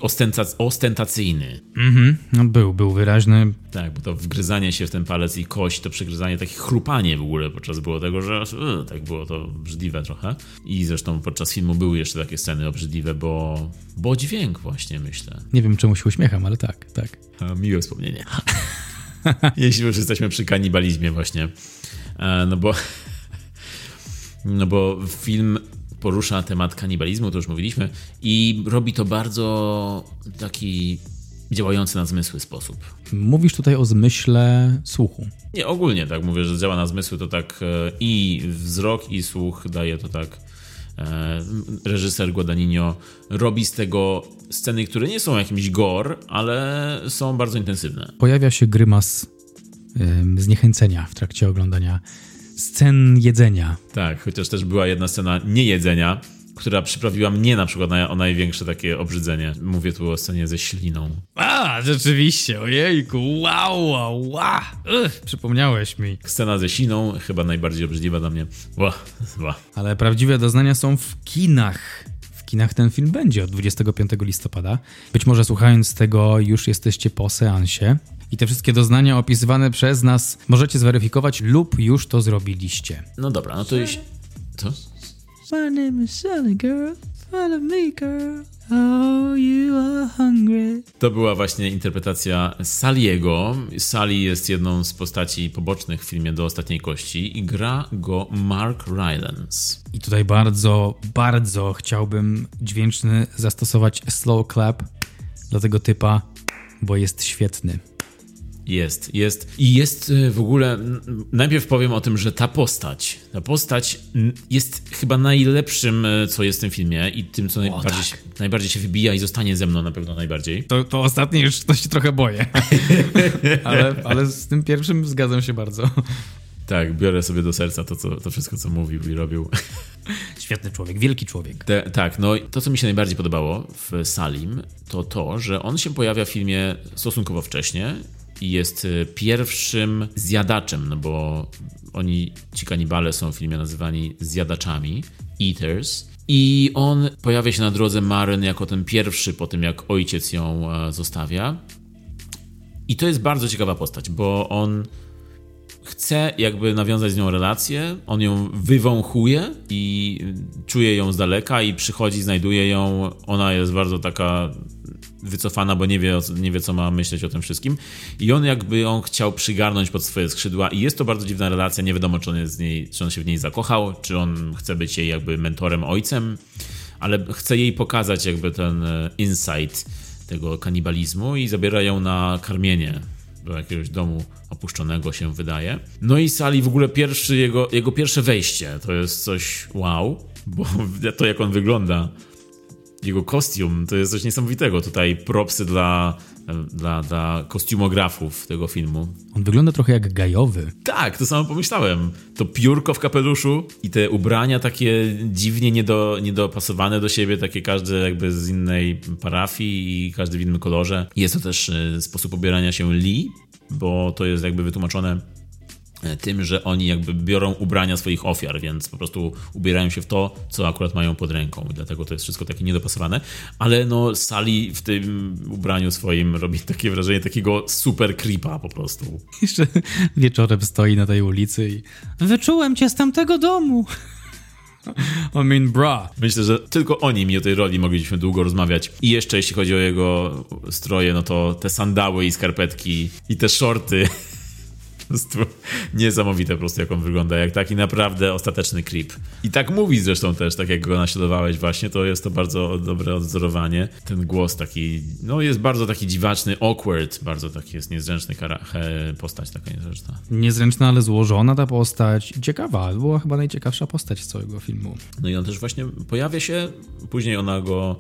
ostentacyjny. Mhm, no był, był wyraźny. Tak, bo to wgryzanie się w ten palec i kość, to przegryzanie, takie chrupanie w ogóle podczas było tego, że yy, tak było to obrzydliwe trochę. I zresztą podczas filmu były jeszcze takie sceny obrzydliwe, bo, bo dźwięk właśnie, myślę. Nie wiem, czemu się uśmiecham, ale tak, tak. A, miłe wspomnienie. Jeśli już jesteśmy przy kanibalizmie właśnie. E, no bo... No bo film porusza temat kanibalizmu, to już mówiliśmy, i robi to bardzo taki działający na zmysły sposób. Mówisz tutaj o zmyśle słuchu. Nie, ogólnie tak mówię, że działa na zmysły, to tak e, i wzrok, i słuch daje to tak. E, reżyser Guadagnino robi z tego sceny, które nie są jakimś gore, ale są bardzo intensywne. Pojawia się grymas zniechęcenia w trakcie oglądania scen jedzenia. Tak, chociaż też była jedna scena niejedzenia, która przyprawiła mnie na przykład na, o największe takie obrzydzenie. Mówię tu o scenie ze śliną. A, rzeczywiście, ojejku, wow, wow, wow. Ugh, przypomniałeś mi. Scena ze śliną, chyba najbardziej obrzydliwa dla mnie. Ła, ła. Ale prawdziwe doznania są w kinach. W kinach ten film będzie od 25 listopada. Być może słuchając tego już jesteście po seansie. I te wszystkie doznania opisywane przez nas możecie zweryfikować lub już to zrobiliście. No dobra, no to jeśli... To? My name is Sally Girl. Follow me, girl. Oh, you are hungry. To była właśnie interpretacja Saliego. Sally jest jedną z postaci pobocznych w filmie Do Ostatniej Kości i gra go Mark Rylance. I tutaj bardzo, bardzo chciałbym dźwięczny zastosować slow clap dla tego typa, bo jest świetny. Jest, jest. I jest y, w ogóle. Najpierw powiem o tym, że ta postać, ta postać jest chyba najlepszym, y, co jest w tym filmie i tym, co o, najbardziej, tak. się, najbardziej się wybija i zostanie ze mną na pewno najbardziej. To, to ostatnie już to się trochę boję. ale, ale z tym pierwszym zgadzam się bardzo. Tak, biorę sobie do serca to, co, to wszystko, co mówił i robił. Świetny człowiek, wielki człowiek. Te, tak, no to, co mi się najbardziej podobało w Salim, to to, że on się pojawia w filmie stosunkowo wcześnie jest y, pierwszym zjadaczem, no bo oni, ci kanibale są w filmie nazywani zjadaczami, eaters. I on pojawia się na drodze Maren jako ten pierwszy po tym, jak ojciec ją e, zostawia. I to jest bardzo ciekawa postać, bo on chce jakby nawiązać z nią relację, on ją wywąchuje i czuje ją z daleka i przychodzi, znajduje ją. Ona jest bardzo taka wycofana, bo nie wie, nie wie, co ma myśleć o tym wszystkim. I on jakby ją chciał przygarnąć pod swoje skrzydła i jest to bardzo dziwna relacja. Nie wiadomo, czy on, jest z niej, czy on się w niej zakochał, czy on chce być jej jakby mentorem, ojcem, ale chce jej pokazać jakby ten e, insight tego kanibalizmu i zabiera ją na karmienie do jakiegoś domu opuszczonego się wydaje. No i Sali w ogóle pierwszy, jego, jego pierwsze wejście to jest coś wow, bo to jak on wygląda jego kostium to jest coś niesamowitego. Tutaj propsy dla, dla, dla kostiumografów tego filmu. On wygląda trochę jak gajowy. Tak, to samo pomyślałem. To piórko w kapeluszu i te ubrania takie dziwnie niedo, niedopasowane do siebie, takie każdy jakby z innej parafii i każdy w innym kolorze. Jest to też e, sposób ubierania się Lee, bo to jest jakby wytłumaczone tym, że oni jakby biorą ubrania swoich ofiar, więc po prostu ubierają się w to, co akurat mają pod ręką. I dlatego to jest wszystko takie niedopasowane. Ale no, Sali w tym ubraniu swoim robi takie wrażenie takiego super creepa po prostu. Jeszcze wieczorem stoi na tej ulicy i wyczułem cię z tamtego domu. I mean, bra. Myślę, że tylko o nim i o tej roli mogliśmy długo rozmawiać. I jeszcze jeśli chodzi o jego stroje, no to te sandały i skarpetki i te shorty prostu niesamowite po prostu, jak on wygląda, jak taki naprawdę ostateczny creep. I tak mówi zresztą też, tak jak go naśladowałeś właśnie, to jest to bardzo dobre odzorowanie. Ten głos taki, no jest bardzo taki dziwaczny, awkward, bardzo taki jest niezręczny postać taka niezręczna. Niezręczna, ale złożona ta postać. Ciekawa, była chyba najciekawsza postać z całego filmu. No i on też właśnie pojawia się, później ona go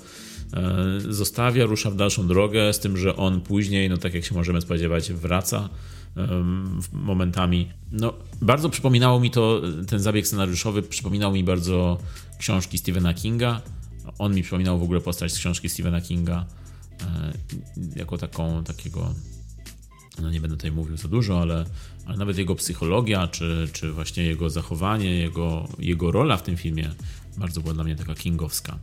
e, zostawia, rusza w dalszą drogę, z tym, że on później, no tak jak się możemy spodziewać, wraca momentami. No, bardzo przypominało mi to, ten zabieg scenariuszowy przypominał mi bardzo książki Stephena Kinga. On mi przypominał w ogóle postać z książki Stephena Kinga e, jako taką, takiego no nie będę tutaj mówił za dużo, ale, ale nawet jego psychologia, czy, czy właśnie jego zachowanie, jego, jego rola w tym filmie bardzo była dla mnie taka kingowska.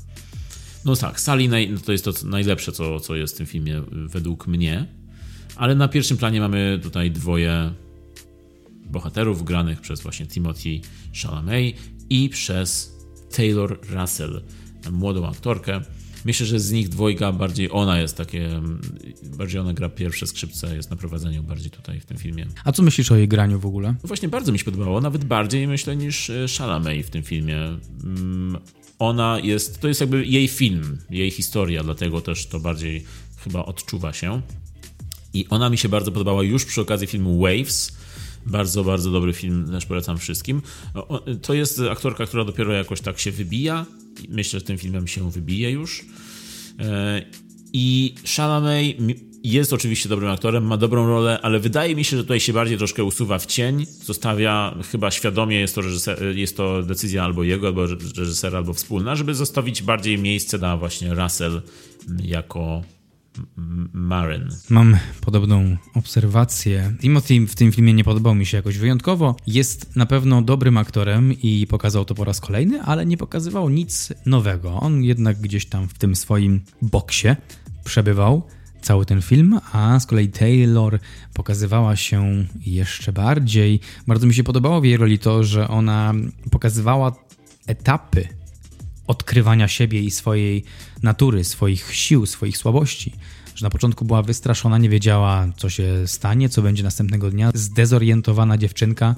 No tak, Sally naj, no to jest to najlepsze, co, co jest w tym filmie według mnie. Ale na pierwszym planie mamy tutaj dwoje bohaterów granych przez właśnie Timothy Chalamet i przez Taylor Russell, młodą aktorkę. Myślę, że z nich dwojga bardziej ona jest takie, bardziej ona gra pierwsze skrzypce, jest na prowadzeniu bardziej tutaj w tym filmie. A co myślisz o jej graniu w ogóle? No właśnie bardzo mi się podobało, nawet bardziej myślę niż e, Chalamet w tym filmie. Mm, ona jest, to jest jakby jej film, jej historia, dlatego też to bardziej chyba odczuwa się. I ona mi się bardzo podobała już przy okazji filmu Waves. Bardzo, bardzo dobry film, też polecam wszystkim. To jest aktorka, która dopiero jakoś tak się wybija. Myślę, że tym filmem się wybije już. E, I Chalamet jest oczywiście dobrym aktorem, ma dobrą rolę, ale wydaje mi się, że tutaj się bardziej troszkę usuwa w cień. Zostawia, chyba świadomie jest to, jest to decyzja albo jego, albo reżysera, albo wspólna, żeby zostawić bardziej miejsce na właśnie Russell jako Marin. Mam podobną obserwację. Timothy w tym filmie nie podobał mi się jakoś wyjątkowo. Jest na pewno dobrym aktorem i pokazał to po raz kolejny, ale nie pokazywał nic nowego. On jednak gdzieś tam w tym swoim boksie przebywał cały ten film, a z kolei Taylor pokazywała się jeszcze bardziej. Bardzo mi się podobało w jej roli to, że ona pokazywała etapy odkrywania siebie i swojej natury, swoich sił, swoich słabości. Że na początku była wystraszona, nie wiedziała, co się stanie, co będzie następnego dnia. Zdezorientowana dziewczynka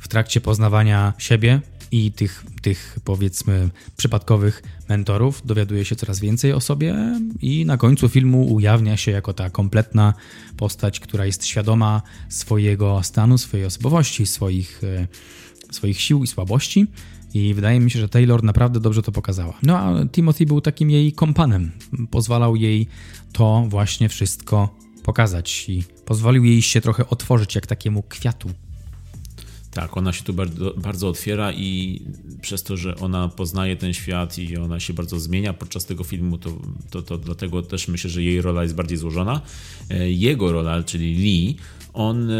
w trakcie poznawania siebie i tych, tych powiedzmy przypadkowych mentorów dowiaduje się coraz więcej o sobie i na końcu filmu ujawnia się jako ta kompletna postać, która jest świadoma swojego stanu, swojej osobowości, swoich, e, swoich sił i słabości i wydaje mi się, że Taylor naprawdę dobrze to pokazała. No a Timothy był takim jej kompanem. Pozwalał jej to właśnie wszystko pokazać i pozwolił jej się trochę otworzyć jak takiemu kwiatu. Tak, ona się tu bardzo, bardzo otwiera i przez to, że ona poznaje ten świat i ona się bardzo zmienia podczas tego filmu, to, to, to dlatego też myślę, że jej rola jest bardziej złożona. E, jego rola, czyli Lee, on e,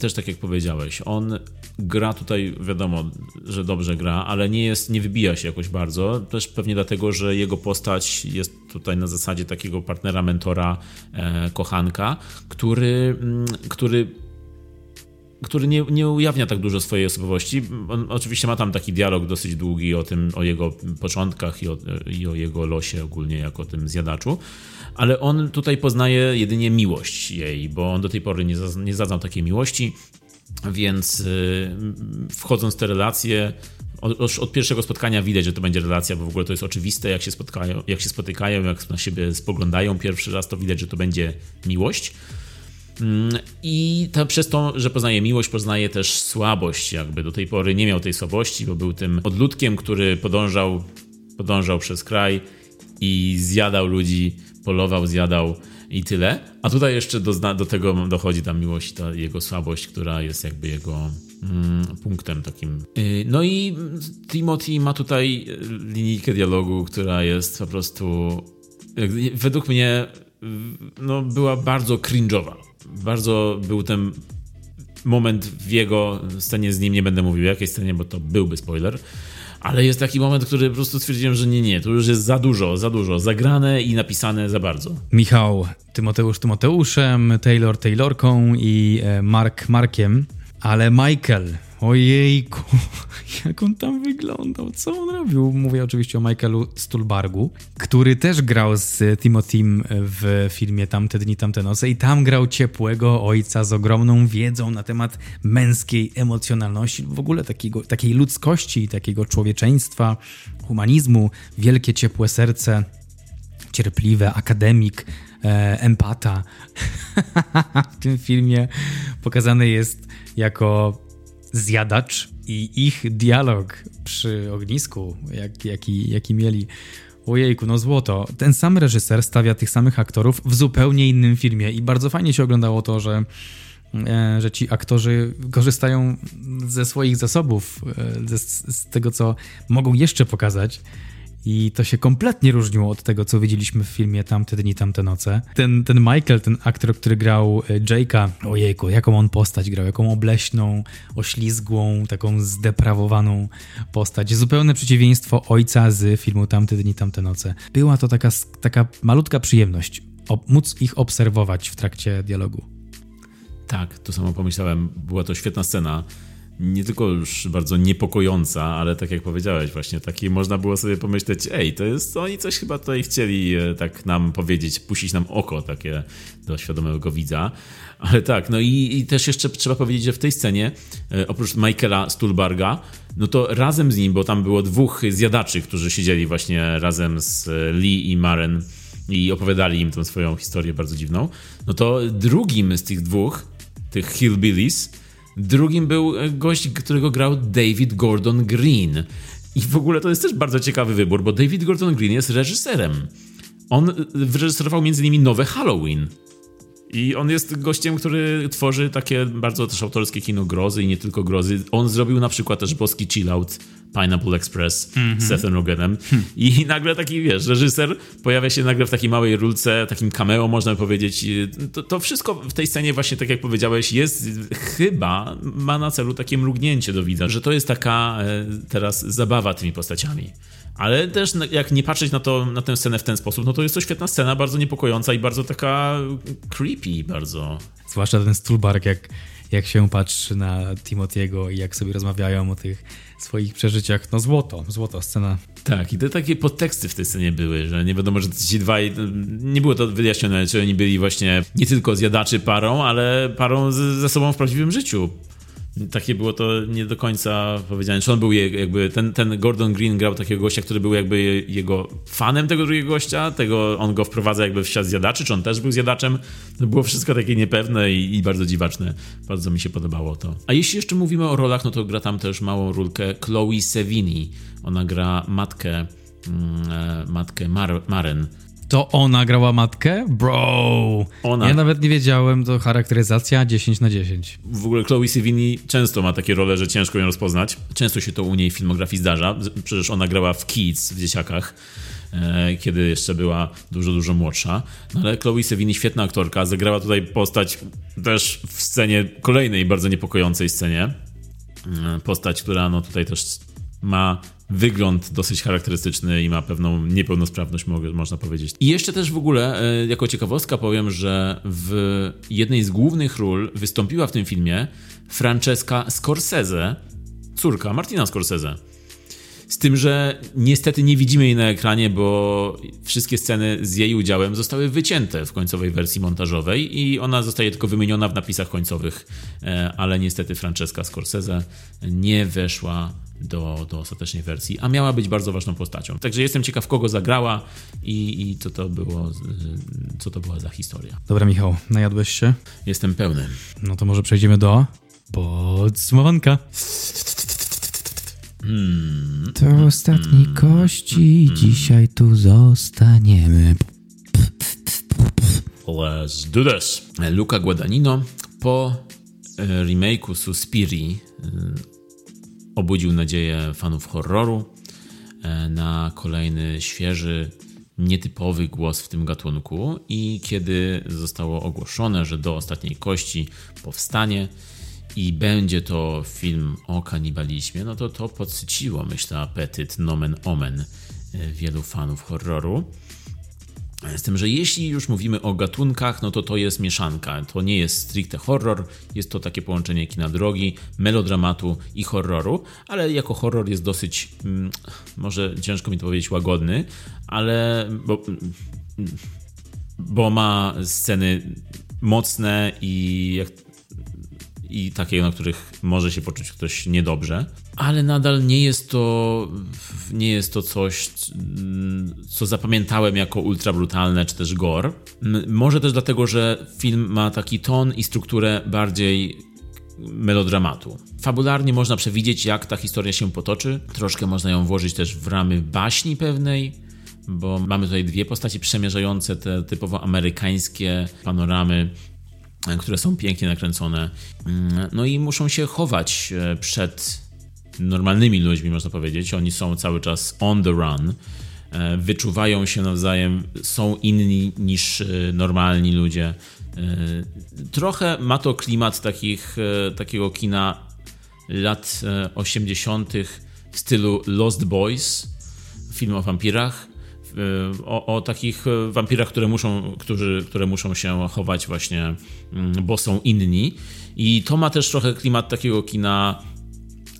też tak jak powiedziałeś, on gra tutaj, wiadomo, że dobrze gra, ale nie jest, nie wybija się jakoś bardzo. Też pewnie dlatego, że jego postać jest tutaj na zasadzie takiego partnera, mentora, e, kochanka, który, mm, który który nie, nie ujawnia tak dużo swojej osobowości. On oczywiście ma tam taki dialog dosyć długi o tym, o jego początkach i o, i o jego losie ogólnie jako tym zjadaczu, ale on tutaj poznaje jedynie miłość jej, bo on do tej pory nie, nie zaznał takiej miłości, więc y, wchodząc w te relacje, od, od, pierwszego spotkania widać, że to będzie relacja, bo w ogóle to jest oczywiste, jak się spotkają, jak się spotykają, jak na siebie spoglądają pierwszy raz, to widać, że to będzie miłość. Mm, I to przez to, że poznaje miłość, poznaje też słabość. Jakby do tej pory nie miał tej słabości, bo był tym odludkiem, który podążał, podążał przez kraj i zjadał ludzi, polował, zjadał i tyle. A tutaj jeszcze do, do tego dochodzi ta miłość, ta jego słabość, która jest jakby jego mm, punktem takim. Y, no i Timothy ma tutaj linijkę dialogu, która jest po prostu według mnie no, była bardzo cringe'owa. Bardzo był ten moment w jego scenie z nim, nie będę mówił jakiej scenie, bo to byłby spoiler, ale jest taki moment, który po prostu stwierdziłem, że nie, nie, to już jest za dużo, za dużo, zagrane i napisane za bardzo. Michał, Tymoteusz Tymoteuszem, Taylor Taylorką i e, Mark Markiem, ale Michael Ojejku, jak on tam wyglądał, co on robił? Mówię oczywiście o Michaelu Stulbargu, który też grał z Timothym w filmie Tamte dni, tamte noce i tam grał ciepłego ojca z ogromną wiedzą na temat męskiej emocjonalności, w ogóle takiego, takiej ludzkości, takiego człowieczeństwa, humanizmu, wielkie ciepłe serce, cierpliwe, akademik, e, empata. w tym filmie pokazany jest jako zjadacz i ich dialog przy ognisku, jak, jaki, jaki mieli. Ojejku, no złoto. Ten sam reżyser stawia tych samych aktorów w zupełnie innym filmie i bardzo fajnie się oglądało to, że, e, że ci aktorzy korzystają ze swoich zasobów, e, ze, z tego, co mogą jeszcze pokazać i to się kompletnie różniło od tego, co widzieliśmy w filmie Tamte dni, tamte noce. Ten, ten Michael, ten aktor, który grał e, Jake'a, ojejku, jaką on postać grał, jaką obleśną, oślizgłą, taką zdeprawowaną postać. Zupełne przeciwieństwo ojca z filmu Tamte dni, tamte noce. Była to taka, taka malutka przyjemność, móc ich obserwować w trakcie dialogu. Tak, to samo pomyślałem. Była to świetna scena nie tylko już bardzo niepokojąca, ale tak jak powiedziałeś, właśnie taki można było sobie pomyśleć, ej, to jest, oni coś chyba tutaj chcieli e, tak nam powiedzieć, puścić nam oko takie do świadomego widza. Ale tak, no i, i też jeszcze trzeba powiedzieć, że w tej scenie, e, oprócz Michaela Stulbarga, no to razem z nim, bo tam było dwóch zjadaczy, którzy siedzieli właśnie razem z e, Lee i Maren i opowiadali im tą swoją historię bardzo dziwną, no to drugim z tych dwóch, tych hillbillies, Drugim był e, gość, którego grał David Gordon Green. I w ogóle to jest też bardzo ciekawy wybór, bo David Gordon Green jest reżyserem. On e, wyreżyserował między innymi nowe Halloween. I on jest gościem, który tworzy takie bardzo też autorskie kino grozy i nie tylko grozy. On zrobił na przykład też boski chillout Pineapple Express mm -hmm. z Sethem Rogenem. I nagle taki, wiesz, reżyser pojawia się nagle w takiej małej rulce, takim cameo, można powiedzieć. To, to wszystko w tej scenie właśnie, tak jak powiedziałeś, jest chyba, ma na celu takie mrugnięcie do widza, że to jest taka e, teraz zabawa tymi postaciami. Ale też jak nie patrzeć na, to, na tę scenę w ten sposób, no to jest to świetna scena, bardzo niepokojąca i bardzo taka creepy bardzo. Zwłaszcza ten Stulbark, jak, jak się patrzy na Timothy'ego i jak sobie rozmawiają o tych swoich przeżyciach. No złoto, złoto scena. Tak, i te takie podteksty w tej scenie były, że nie wiadomo, że ci dwaj, nie było to wyjaśnione, czy oni byli właśnie nie tylko zjadaczy parą, ale parą ze sobą w prawdziwym życiu takie było to nie do końca powiedziane. Czy on był jakby, ten, ten Gordon Green grał takiego gościa, który był jakby jego fanem tego drugiego gościa, tego on go wprowadza jakby w świat zjadaczy, czy on też był zjadaczem. To było wszystko takie niepewne i, i bardzo dziwaczne. Bardzo mi się podobało to. A jeśli jeszcze mówimy o rolach, no to gra tam też małą rulkę Chloe Sevigny. Ona gra matkę, mm, e, matkę Mar Maren to ona grała matkę? Bro! Ona. Ja nawet nie wiedziałem, to charakteryzacja 10 na 10. W ogóle Chloe Sevigny często ma takie role, że ciężko ją rozpoznać. Często się to u niej w filmografii zdarza. Przecież ona grała w Kids, w Dzieciakach, e, kiedy jeszcze była dużo, dużo młodsza. No ale Chloe Sevigny, świetna aktorka, zagrała tutaj postać też w scenie, kolejnej bardzo niepokojącej scenie. E, postać, która no tutaj też ma wygląd dosyć charakterystyczny i ma pewną niepełnosprawność, można powiedzieć. I jeszcze też w ogóle, e, jako ciekawostka powiem, że w jednej z głównych ról wystąpiła w tym filmie Francesca Scorsese, córka Martina Scorsese. Z tym, że niestety nie widzimy jej na ekranie, bo wszystkie sceny z jej udziałem zostały wycięte w końcowej wersji montażowej i ona zostaje tylko wymieniona w napisach końcowych, e, ale niestety Francesca Scorsese nie weszła do, do ostatecznej wersji, a miała być bardzo ważną postacią. Także jestem ciekaw, kogo zagrała i, i co, to było, co to była za historia. Dobra, Michał, najadłeś się? Jestem pełny. No to może przejdziemy do podsumowanka. Hmm. To ostatni kości, dzisiaj tu zostaniemy. Let's do this. Luca Guadagnino po e, remake'u Suspiri e, obudził nadzieję fanów horroru e, na kolejny świeży, nietypowy głos w tym gatunku i kiedy zostało ogłoszone, że do ostatniej kości powstanie, i będzie to film o kanibalizmie, no to to podsyciło, myślę, apetyt nomen omen e, wielu fanów horroru. Z tym, że jeśli już mówimy o gatunkach, no to to jest mieszanka. To nie jest stricte horror, jest to takie połączenie kina drogi, melodramatu i horroru, ale jako horror jest dosyć, mm, może ciężko mi to powiedzieć, łagodny, ale bo, bo ma sceny mocne i jak i takie, na których może się poczuć ktoś niedobrze, ale nadal nie jest to, nie jest to coś, co zapamiętałem jako ultra brutalne czy też gore. Może też dlatego, że film ma taki ton i strukturę bardziej melodramatu. Fabularnie można przewidzieć, jak ta historia się potoczy. Troszkę można ją włożyć też w ramy baśni pewnej, bo mamy tutaj dwie postaci przemierzające te typowo amerykańskie panoramy które są pięknie nakręcone. Mm, no i muszą się chować e, przed normalnymi ludźmi, można powiedzieć. Oni są cały czas on the run. E, wyczuwają się nawzajem, są inni niż e, normalni ludzie. Trochę ma to klimat takich, takiego kina lat 80. w stylu Lost Boys, film o wampirach o, o, takich y, wampirach, które muszą, którzy, które muszą się chować właśnie, mm, bo są inni. I to ma też trochę klimat takiego kina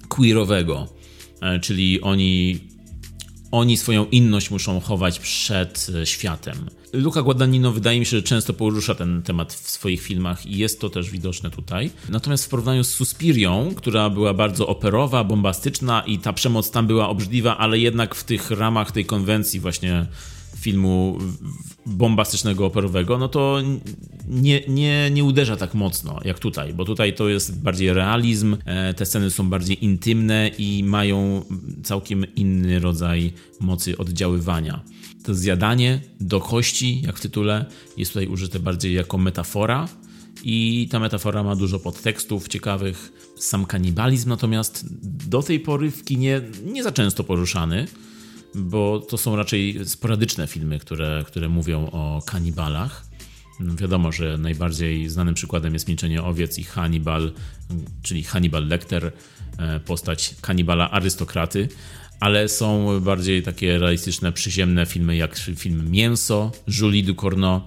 queerowego, e, czyli oni oni swoją inność muszą chować przed e, światem. Luca Guadagnino wydaje mi się, że często porusza ten temat w swoich filmach i jest to też widoczne tutaj. Natomiast w porównaniu z Suspirią, która była bardzo operowa, bombastyczna i ta przemoc tam była obrzydliwa, ale jednak w tych ramach tej konwencji właśnie filmu bombastycznego, operowego, no to nie, nie, nie uderza tak mocno jak tutaj, bo tutaj to jest bardziej realizm, e, te sceny są bardziej intymne i mają całkiem inny rodzaj mocy oddziaływania. To zjadanie do kości, jak w tytule, jest tutaj użyte bardziej jako metafora, i ta metafora ma dużo podtekstów ciekawych. Sam kanibalizm natomiast do tej pory w kinie nie za często poruszany bo to są raczej sporadyczne filmy, które, które mówią o kanibalach. Wiadomo, że najbardziej znanym przykładem jest Milczenie Owiec i Hannibal, czyli Hannibal Lecter, e, postać kanibala arystokraty, ale są bardziej takie realistyczne, przyziemne filmy jak film Mięso, Julie Ducournau,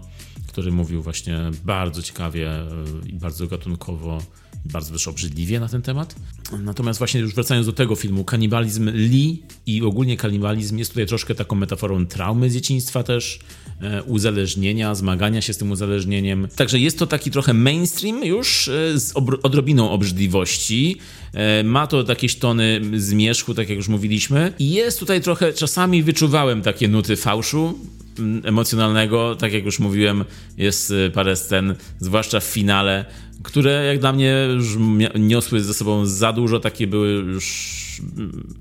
który mówił właśnie bardzo ciekawie e, i bardzo gatunkowo bardzo też obrzydliwie na ten temat. Natomiast właśnie już wracając do tego filmu, kanibalizm Lee i ogólnie kanibalizm jest tutaj troszkę taką metaforą traumy z dzieciństwa też, e, uzależnienia, zmagania się z tym uzależnieniem. Także jest to taki trochę mainstream już e, z odrobiną obrzydliwości. E, ma to jakieś tony zmierzchu, tak jak już mówiliśmy. I jest tutaj trochę, czasami wyczuwałem takie nuty fałszu, emocjonalnego, tak jak już mówiłem, jest parę scen, zwłaszcza w finale, które jak dla mnie już niosły ze sobą za dużo, takie były już...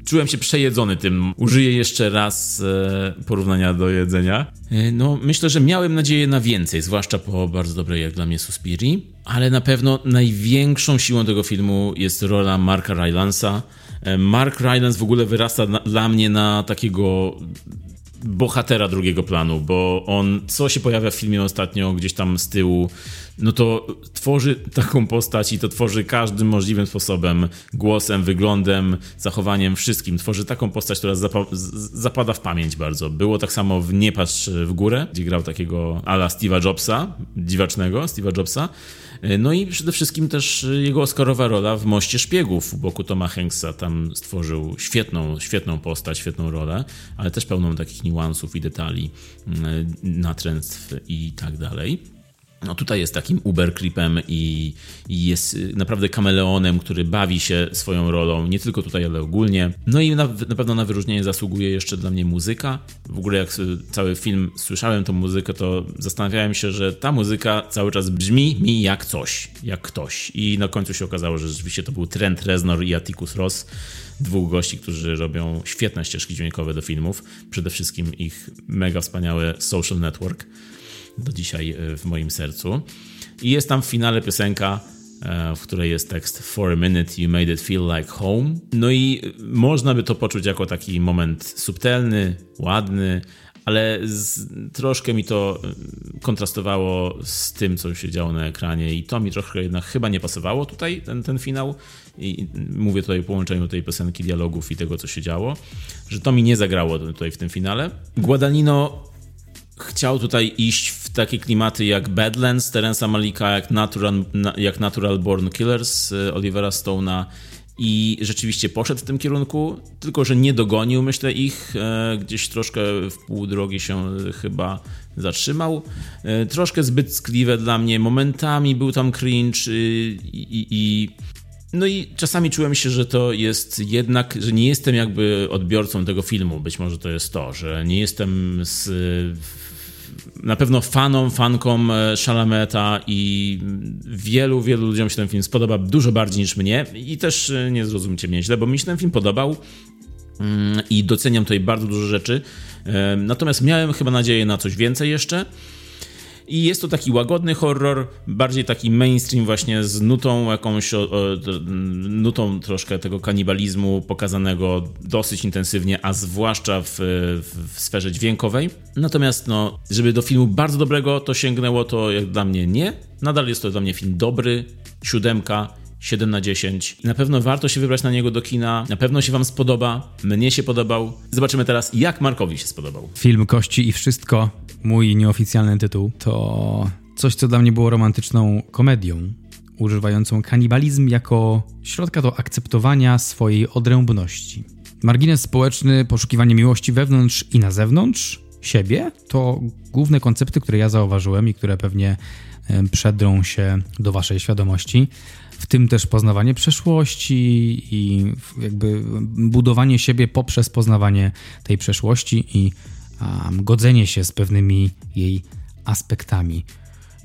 Czułem się przejedzony tym. Użyję jeszcze raz e, porównania do jedzenia. E, no, myślę, że miałem nadzieję na więcej, zwłaszcza po bardzo dobrej jak dla mnie Suspiri, ale na pewno największą siłą tego filmu jest rola Marka Rylansa. E, Mark Rylance w ogóle wyrasta dla mnie na takiego bohatera drugiego planu, bo on, co się pojawia w filmie ostatnio, gdzieś tam z tyłu, no to tworzy taką postać i to tworzy każdym możliwym sposobem, głosem, wyglądem, zachowaniem, wszystkim. Tworzy taką postać, która zapa zapada w pamięć bardzo. Było tak samo w Nie patrz w górę, gdzie grał takiego ala Steve'a Jobsa, dziwacznego Steve'a Jobsa. No i przede wszystkim też jego Oscarowa rola w Moście Szpiegów u boku Toma Hanksa. Tam stworzył świetną, świetną postać, świetną rolę, ale też pełną takich niuansów i detali, natręstw i tak dalej. No tutaj jest takim uber clipem i, i, jest naprawdę kameleonem, który bawi się swoją rolą, nie tylko tutaj, ale ogólnie. No i na, na, pewno na wyróżnienie zasługuje jeszcze dla mnie muzyka. W ogóle jak cały film słyszałem tą muzykę, to zastanawiałem się, że ta muzyka cały czas brzmi mi jak coś, jak ktoś. I na końcu się okazało, że rzeczywiście to był Trent Reznor i Atticus Ross, dwóch gości, którzy robią świetne ścieżki dźwiękowe do filmów. Przede wszystkim ich mega wspaniałe Social Network do dzisiaj e, w moim sercu. I jest tam w finale piosenka, e, w której jest tekst For a minute you made it feel like home. No i można by to poczuć jako taki moment subtelny, ładny, ale z, troszkę mi to e, kontrastowało z tym, co się działo na ekranie i to mi trochę jednak chyba nie pasowało tutaj, ten, ten finał. I mówię tutaj o połączeniu tej piosenki, dialogów i tego, co się działo, że to mi nie zagrało tutaj w tym finale. Guadagnino chciał tutaj iść w takie klimaty jak Badlands Terensa Malika, jak Natural, jak Natural Born Killers y, Olivera Stone'a i rzeczywiście poszedł w tym kierunku, tylko że nie dogonił, myślę, ich. E, gdzieś troszkę w pół drogi się chyba zatrzymał. E, troszkę zbyt skliwe dla mnie. Momentami był tam cringe y, i, i, i no i czasami czułem się, że to jest jednak, że nie jestem jakby odbiorcą tego filmu. Być może to jest to, że nie jestem z na pewno fanom, fankom e, Shalameta i wielu, wielu ludziom się ten film spodoba dużo bardziej niż mnie i też e, nie zrozumcie mnie źle, bo mi się ten film podobał mm, i doceniam tutaj bardzo dużo rzeczy. E, natomiast miałem chyba nadzieję na coś więcej jeszcze. I jest to taki łagodny horror, bardziej taki mainstream właśnie z nutą jakąś, nutą troszkę tego kanibalizmu pokazanego dosyć intensywnie, a zwłaszcza w, w, sferze dźwiękowej. Natomiast no, żeby do filmu bardzo dobrego to sięgnęło, to jak dla mnie nie. Nadal jest to dla mnie film dobry, siódemka, 7 na 10. Na pewno warto się wybrać na niego do kina. Na pewno się Wam spodoba. Mnie się podobał. Zobaczymy teraz, jak Markowi się spodobał. Film Kości i Wszystko, mój nieoficjalny tytuł, to coś, co dla mnie było romantyczną komedią, używającą kanibalizm jako środka do akceptowania swojej odrębności. Margines społeczny, poszukiwanie miłości wewnątrz i na zewnątrz siebie to główne koncepty, które ja zauważyłem i które pewnie przedrą się do Waszej świadomości w tym też poznawanie przeszłości i jakby budowanie siebie poprzez poznawanie tej przeszłości i um, godzenie się z pewnymi jej aspektami.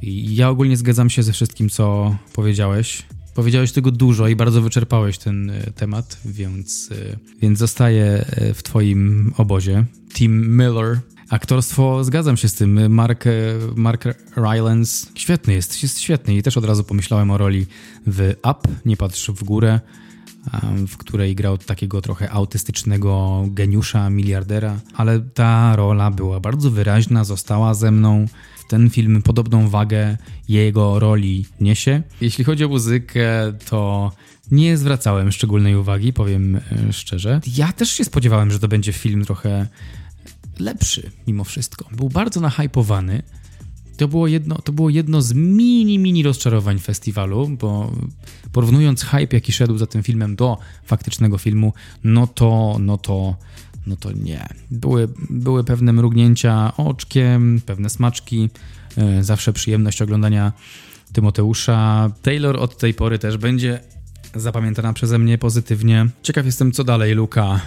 I ja ogólnie zgadzam się ze wszystkim, co powiedziałeś. Powiedziałeś tego dużo i bardzo wyczerpałeś ten e, temat, więc, e, więc zostaję e, w Twoim obozie. Tim Miller Aktorstwo, zgadzam się z tym. Mark, Mark Rylance świetny jest, jest świetny i też od razu pomyślałem o roli w Up, Nie patrz w górę, w której grał takiego trochę autystycznego geniusza, miliardera, ale ta rola była bardzo wyraźna, została ze mną. Ten film podobną wagę jego roli niesie. Jeśli chodzi o muzykę, to nie zwracałem szczególnej uwagi, powiem e, szczerze. Ja też się spodziewałem, że to będzie film trochę lepszy mimo wszystko. Był bardzo nahypowany. To było, jedno, to było jedno z mini, mini rozczarowań festiwalu, bo porównując hype, jaki szedł za tym filmem do faktycznego filmu, no to, no to, no to nie. Były, były pewne mrugnięcia oczkiem, pewne smaczki, yy, zawsze przyjemność oglądania Tymoteusza. Taylor od tej pory też będzie zapamiętana przeze mnie pozytywnie. Ciekaw jestem, co dalej Luka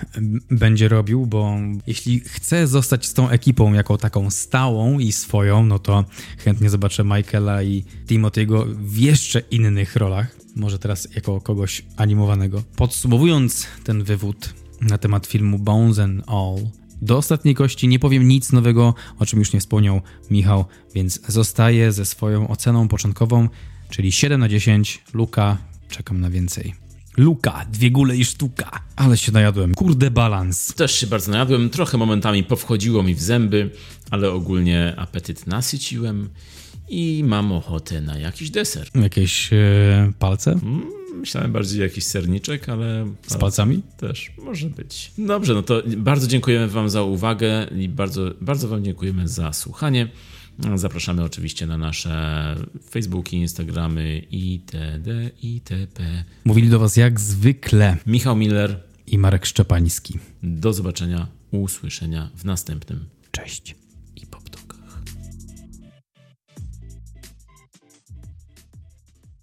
będzie robił, bo jeśli chce zostać z tą ekipą jako taką stałą i swoją, no to chętnie zobaczę Michaela i Timothy'ego w jeszcze innych rolach. Może teraz jako kogoś animowanego. Podsumowując ten wywód na temat filmu Bones and All, do ostatniej kości nie powiem nic nowego, o czym już nie wspomniał Michał, więc zostaję ze swoją oceną początkową, czyli 7 na 10. Luka Czekam na więcej. Luka, dwie gule i sztuka. Ale się najadłem. Kurde balans. Też się bardzo najadłem, trochę momentami powchodziło mi w zęby, ale ogólnie apetyt nasyciłem i mam ochotę na jakiś deser. Jakieś e, palce? Myślałem bardziej jakiś serniczek, ale... Z palcami? Też, może być. Dobrze, no to bardzo dziękujemy Wam za uwagę i bardzo, bardzo Wam dziękujemy za słuchanie. Zapraszamy oczywiście na nasze Facebooki, Instagramy itd. itp. Mówili do was jak zwykle Michał Miller, i Marek Szczepański. do zobaczenia, usłyszenia w następnym Cześć.